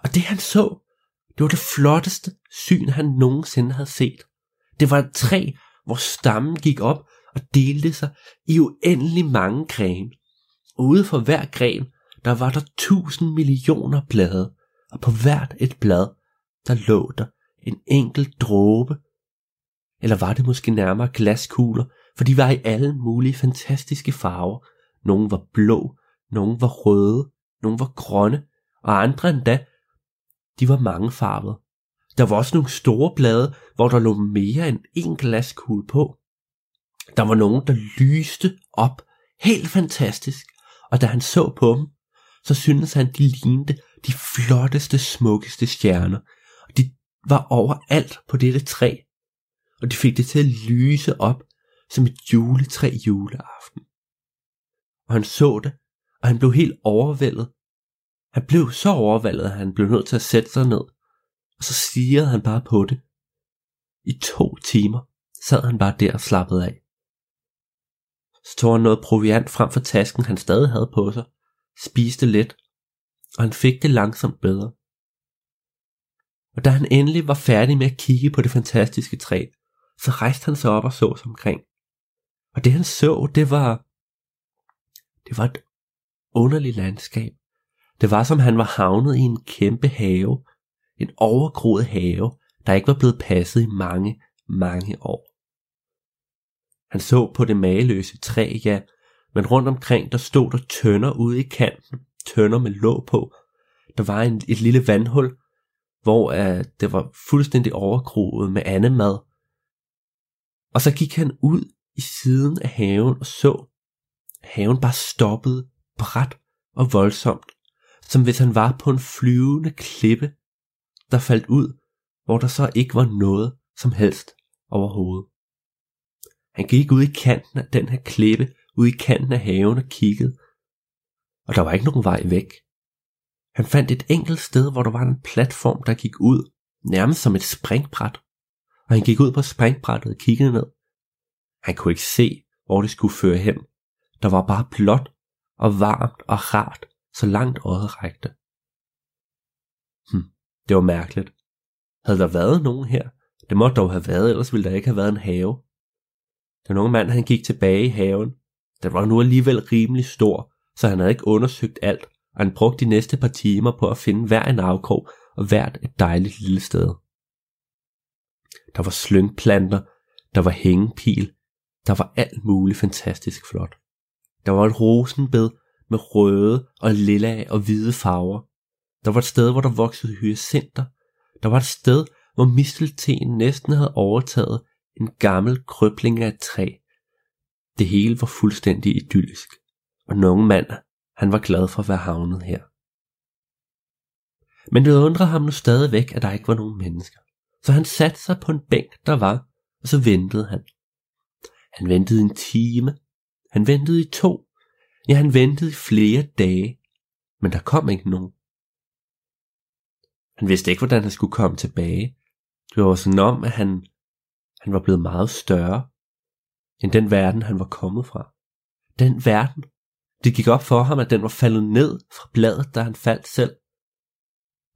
S7: Og det han så, det var det flotteste syn, han nogensinde havde set. Det var et træ, hvor stammen gik op og delte sig i uendelig mange grene. Og ude for hver gren, der var der tusind millioner blade, og på hvert et blad, der lå der en enkelt dråbe. Eller var det måske nærmere glaskugler, for de var i alle mulige fantastiske farver. Nogle var blå, nogle var røde, nogle var grønne, og andre endda, de var mangefarvede. Der var også nogle store blade, hvor der lå mere end en glaskugle på. Der var nogen, der lyste op helt fantastisk, og da han så på dem, så syntes han, de lignede de flotteste, smukkeste stjerner. Og de var overalt på dette træ, og de fik det til at lyse op som et juletræ juleaften. Og han så det, og han blev helt overvældet. Han blev så overvældet, at han blev nødt til at sætte sig ned, og så stirrede han bare på det. I to timer sad han bare der og slappede af. Så tog han noget proviant frem for tasken, han stadig havde på sig, spiste lidt, og han fik det langsomt bedre. Og da han endelig var færdig med at kigge på det fantastiske træ, så rejste han sig op og så sig omkring. Og det han så, det var, det var et underligt landskab. Det var som han var havnet i en kæmpe have, en overgroet have, der ikke var blevet passet i mange, mange år. Han så på det mageløse træ, ja, men rundt omkring der stod der tønder ude i kanten, tønder med låg på. Der var en, et lille vandhul, hvor uh, det var fuldstændig overgroet med andet mad. Og så gik han ud i siden af haven og så, haven bare stoppede bræt og voldsomt, som hvis han var på en flyvende klippe, der faldt ud, hvor der så ikke var noget som helst overhovedet. Han gik ud i kanten af den her klippe, ud i kanten af haven og kiggede, og der var ikke nogen vej væk. Han fandt et enkelt sted, hvor der var en platform, der gik ud, nærmest som et springbræt. Og han gik ud på springbrættet og kiggede ned. Han kunne ikke se, hvor det skulle føre hen. Der var bare blåt og varmt og rart, så langt øjet rækte. Hm, det var mærkeligt. Havde der været nogen her? Det måtte dog have været, ellers ville der ikke have været en have. Den unge mand han gik tilbage i haven. Den var nu alligevel rimelig stor, så han havde ikke undersøgt alt, og han brugte de næste par timer på at finde hver en afkrog og hvert et dejligt lille sted. Der var slyngplanter, der var hængepil, der var alt muligt fantastisk flot. Der var et rosenbed med røde og lilla og hvide farver. Der var et sted, hvor der voksede hyacinter. Der var et sted, hvor mistelten næsten havde overtaget en gammel krøbling af et træ. Det hele var fuldstændig idyllisk, og den unge mand, han var glad for at være havnet her. Men det undrede ham nu stadigvæk, at der ikke var nogen mennesker. Så han satte sig på en bænk, der var, og så ventede han. Han ventede en time. Han ventede i to. Ja, han ventede i flere dage. Men der kom ikke nogen. Han vidste ikke, hvordan han skulle komme tilbage. Det var sådan om, at han, han var blevet meget større end den verden, han var kommet fra. Den verden. Det gik op for ham, at den var faldet ned fra bladet, da han faldt selv.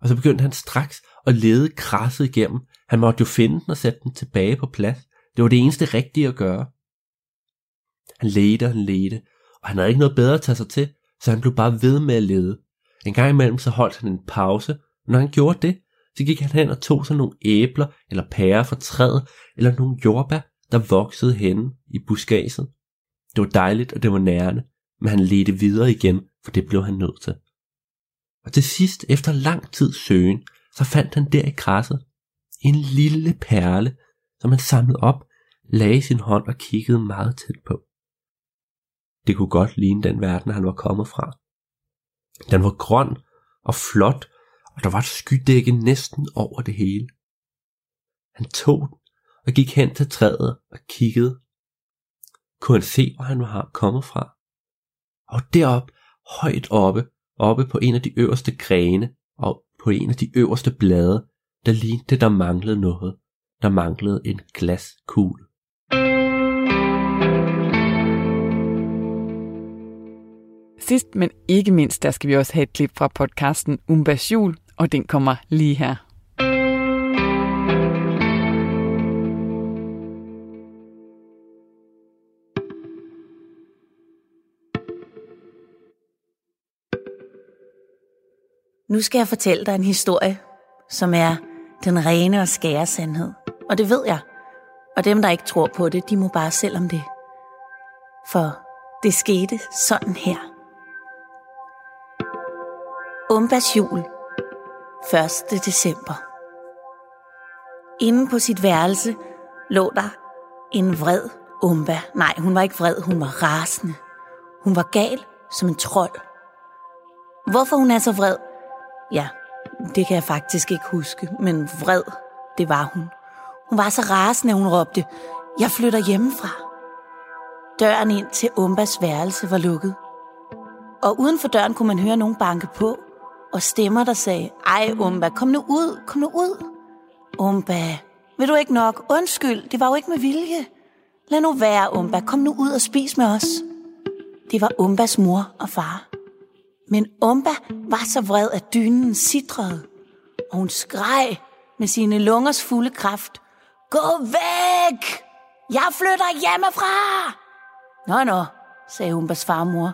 S7: Og så begyndte han straks at lede krasset igennem. Han måtte jo finde den og sætte den tilbage på plads. Det var det eneste rigtige at gøre. Han ledte og han ledte, og han havde ikke noget bedre at tage sig til, så han blev bare ved med at lede. En gang imellem så holdt han en pause, når han gjorde det, så gik han hen og tog sig nogle æbler eller pærer fra træet, eller nogle jordbær, der voksede henne i buskaget. Det var dejligt, og det var nærende, men han ledte videre igen, for det blev han nødt til. Og til sidst, efter lang tid søgen, så fandt han der i græsset en lille perle, som han samlede op, lagde sin hånd og kiggede meget tæt på. Det kunne godt ligne den verden, han var kommet fra. Den var grøn og flot, og der var et skydække næsten over det hele. Han tog den og gik hen til træet og kiggede. Kunne han se, hvor han var kommet fra? Og derop, højt oppe, oppe på en af de øverste grene og på en af de øverste blade, der lignede, der manglede noget. Der manglede en glaskugle.
S1: Sidst, men ikke mindst, der skal vi også have et klip fra podcasten Umbas Jul, og den kommer lige her.
S8: Nu skal jeg fortælle dig en historie, som er den rene og skære sandhed. Og det ved jeg. Og dem, der ikke tror på det, de må bare selv om det. For det skete sådan her. Umbas jul. 1. december. Inde på sit værelse lå der en vred Umba. Nej, hun var ikke vred, hun var rasende. Hun var gal som en trold. Hvorfor hun er så vred, Ja, det kan jeg faktisk ikke huske, men vred, det var hun. Hun var så rasende, at hun råbte, jeg flytter hjemmefra. Døren ind til Umbas værelse var lukket. Og uden for døren kunne man høre nogen banke på, og stemmer, der sagde, ej Umba, kom nu ud, kom nu ud. Umba, vil du ikke nok? Undskyld, det var jo ikke med vilje. Lad nu være, Umba, kom nu ud og spis med os. Det var Umbas mor og far. Men Umba var så vred, at dynen sidrede, og hun skreg med sine lungers fulde kraft. Gå væk! Jeg flytter hjemmefra! Nå, nå, sagde Umbas farmor,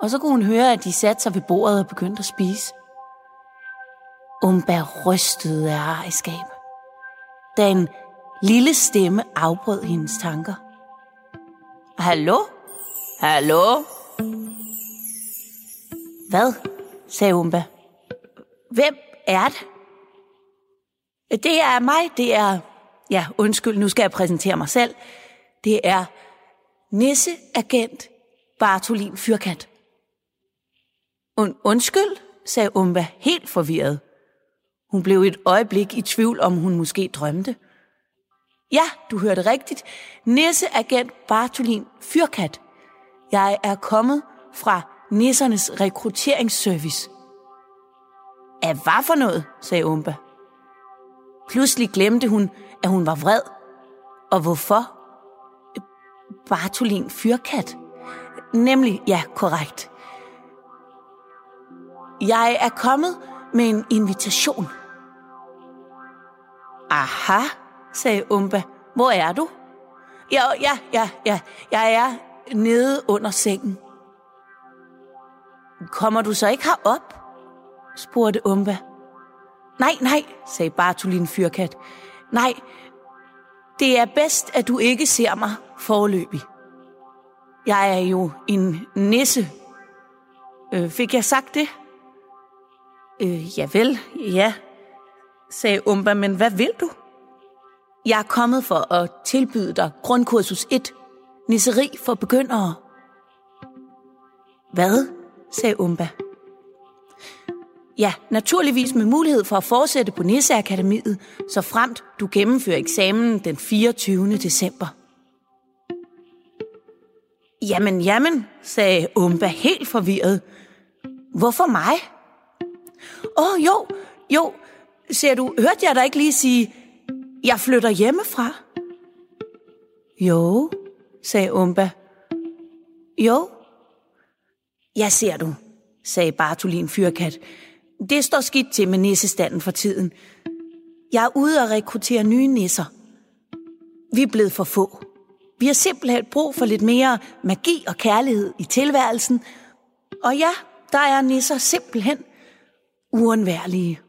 S8: og så kunne hun høre, at de satte sig ved bordet og begyndte at spise. Umba rystede af ejerskab, da en lille stemme afbrød hendes tanker. Hallo? Hallo? Hvad? sagde Umba. Hvem er det? Det er mig, det er... Ja, undskyld, nu skal jeg præsentere mig selv. Det er Nisse-agent Bartolin Fyrkant. Und, undskyld, sagde Umba helt forvirret. Hun blev et øjeblik i tvivl, om hun måske drømte. Ja, du hørte rigtigt. Nisseagent Bartolin Fyrkat. Jeg er kommet fra nissernes rekrutteringsservice. Af hvad for noget, sagde Umba. Pludselig glemte hun, at hun var vred. Og hvorfor? Bartolin Fyrkat. Nemlig, ja, korrekt. Jeg er kommet med en invitation. Aha, sagde Umba. Hvor er du? Ja, ja, ja, ja. Jeg er nede under sengen. Kommer du så ikke herop? spurgte Umba. Nej, nej, sagde Bartolin Fyrkat. Nej, det er bedst, at du ikke ser mig forløbig. Jeg er jo en nisse. Øh, fik jeg sagt det? Øh, ja vel, ja, sagde Umba, men hvad vil du? Jeg er kommet for at tilbyde dig grundkursus 1, nisseri for begyndere. Hvad? sagde Umba. Ja, naturligvis med mulighed for at fortsætte på Nisseakademiet, så fremt du gennemfører eksamen den 24. december. Jamen, jamen, sagde Umba helt forvirret. Hvorfor mig? Åh, oh, jo, jo, ser du, hørte jeg dig ikke lige sige, jeg flytter hjemmefra? Jo, sagde Umba. Jo. Ja, ser du, sagde Bartolin Fyrkat. Det står skidt til med nissestanden for tiden. Jeg er ude og rekruttere nye nisser. Vi er blevet for få. Vi har simpelthen brug for lidt mere magi og kærlighed i tilværelsen. Og ja, der er nisser simpelthen uundværlige.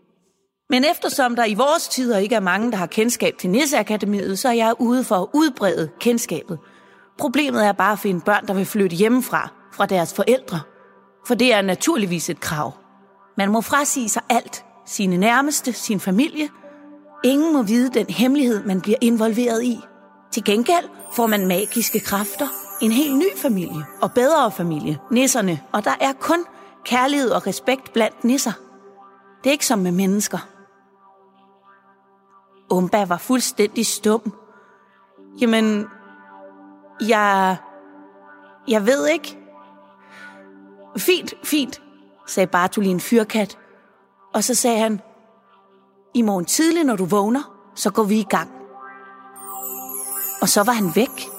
S8: Men eftersom der i vores tider ikke er mange, der har kendskab til Nisseakademiet, så er jeg ude for at udbrede kendskabet. Problemet er bare at finde børn, der vil flytte hjemmefra, fra deres forældre. For det er naturligvis et krav. Man må frasige sig alt. Sine nærmeste, sin familie. Ingen må vide den hemmelighed, man bliver involveret i. Til gengæld får man magiske kræfter, en helt ny familie og bedre familie, nisserne, og der er kun kærlighed og respekt blandt nisser. Det er ikke som med mennesker. Umba var fuldstændig stum. Jamen, jeg... Jeg ved ikke. Fint, fint, sagde Bartolin Fyrkat. Og så sagde han, i morgen tidlig, når du vågner, så går vi i gang. Og så var han væk.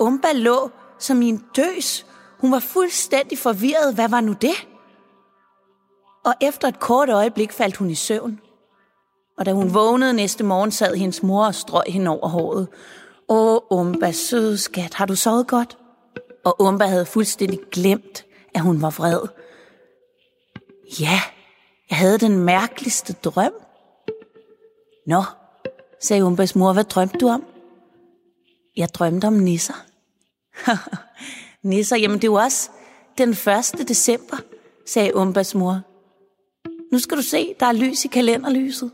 S8: Umba lå som i en døs. Hun var fuldstændig forvirret. Hvad var nu det? Og efter et kort øjeblik faldt hun i søvn. Og da hun vågnede næste morgen, sad hendes mor og strøg hende over håret. Åh, Umba, søde skat, har du sovet godt? Og Umba havde fuldstændig glemt, at hun var vred. Ja, jeg havde den mærkeligste drøm. Nå, sagde Umbas mor, hvad drømte du om? Jeg drømte om nisser. nisser, jamen det var også den 1. december, sagde Umbas mor. Nu skal du se, der er lys i kalenderlyset.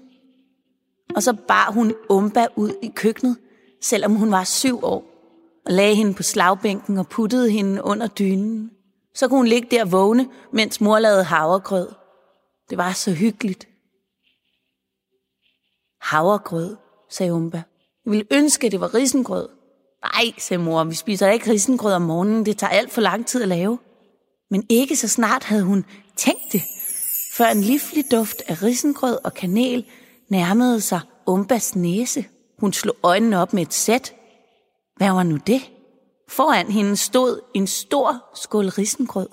S8: Og så bar hun Umba ud i køkkenet, selvom hun var syv år, og lagde hende på slagbænken og puttede hende under dynen. Så kunne hun ligge der vågne, mens mor lavede havregrød. Det var så hyggeligt. Havregrød, sagde Umba. Jeg ville ønske, at det var risengrød. Nej, sagde mor, vi spiser ikke risengrød om morgenen. Det tager alt for lang tid at lave. Men ikke så snart havde hun tænkt det, før en livlig duft af risengrød og kanel nærmede sig Umbas næse. Hun slog øjnene op med et sæt. Hvad var nu det? Foran hende stod en stor skål risengrød.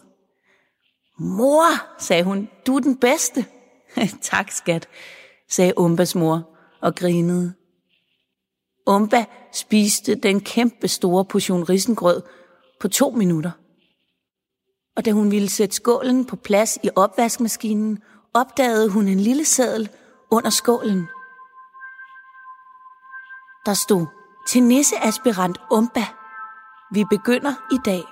S8: Mor, sagde hun, du er den bedste. tak, skat, sagde Umbas mor og grinede. Umba spiste den kæmpe store portion risengrød på to minutter. Og da hun ville sætte skålen på plads i opvaskemaskinen, opdagede hun en lille seddel under skålen. Der stod til nisseaspirant Umba. Vi begynder i dag.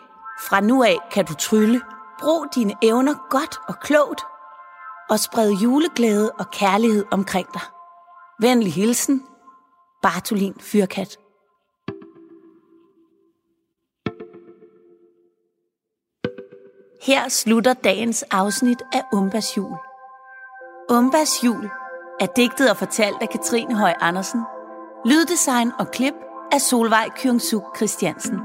S8: Fra nu af kan du trylle. Brug dine evner godt og klogt. Og spred juleglæde og kærlighed omkring dig. Venlig hilsen, Bartolin Fyrkat. Her slutter dagens afsnit af Umbas jul. Umbas jul er digtet og fortalt af Katrine Høj Andersen. Lyddesign og klip af Solvej Kyungsuk Christiansen.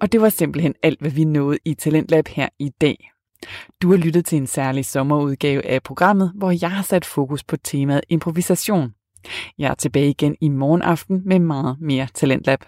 S1: Og det var simpelthen alt, hvad vi nåede i Talentlab her i dag. Du har lyttet til en særlig sommerudgave af programmet, hvor jeg har sat fokus på temaet improvisation. Jeg er tilbage igen i morgen aften med meget mere Talentlab.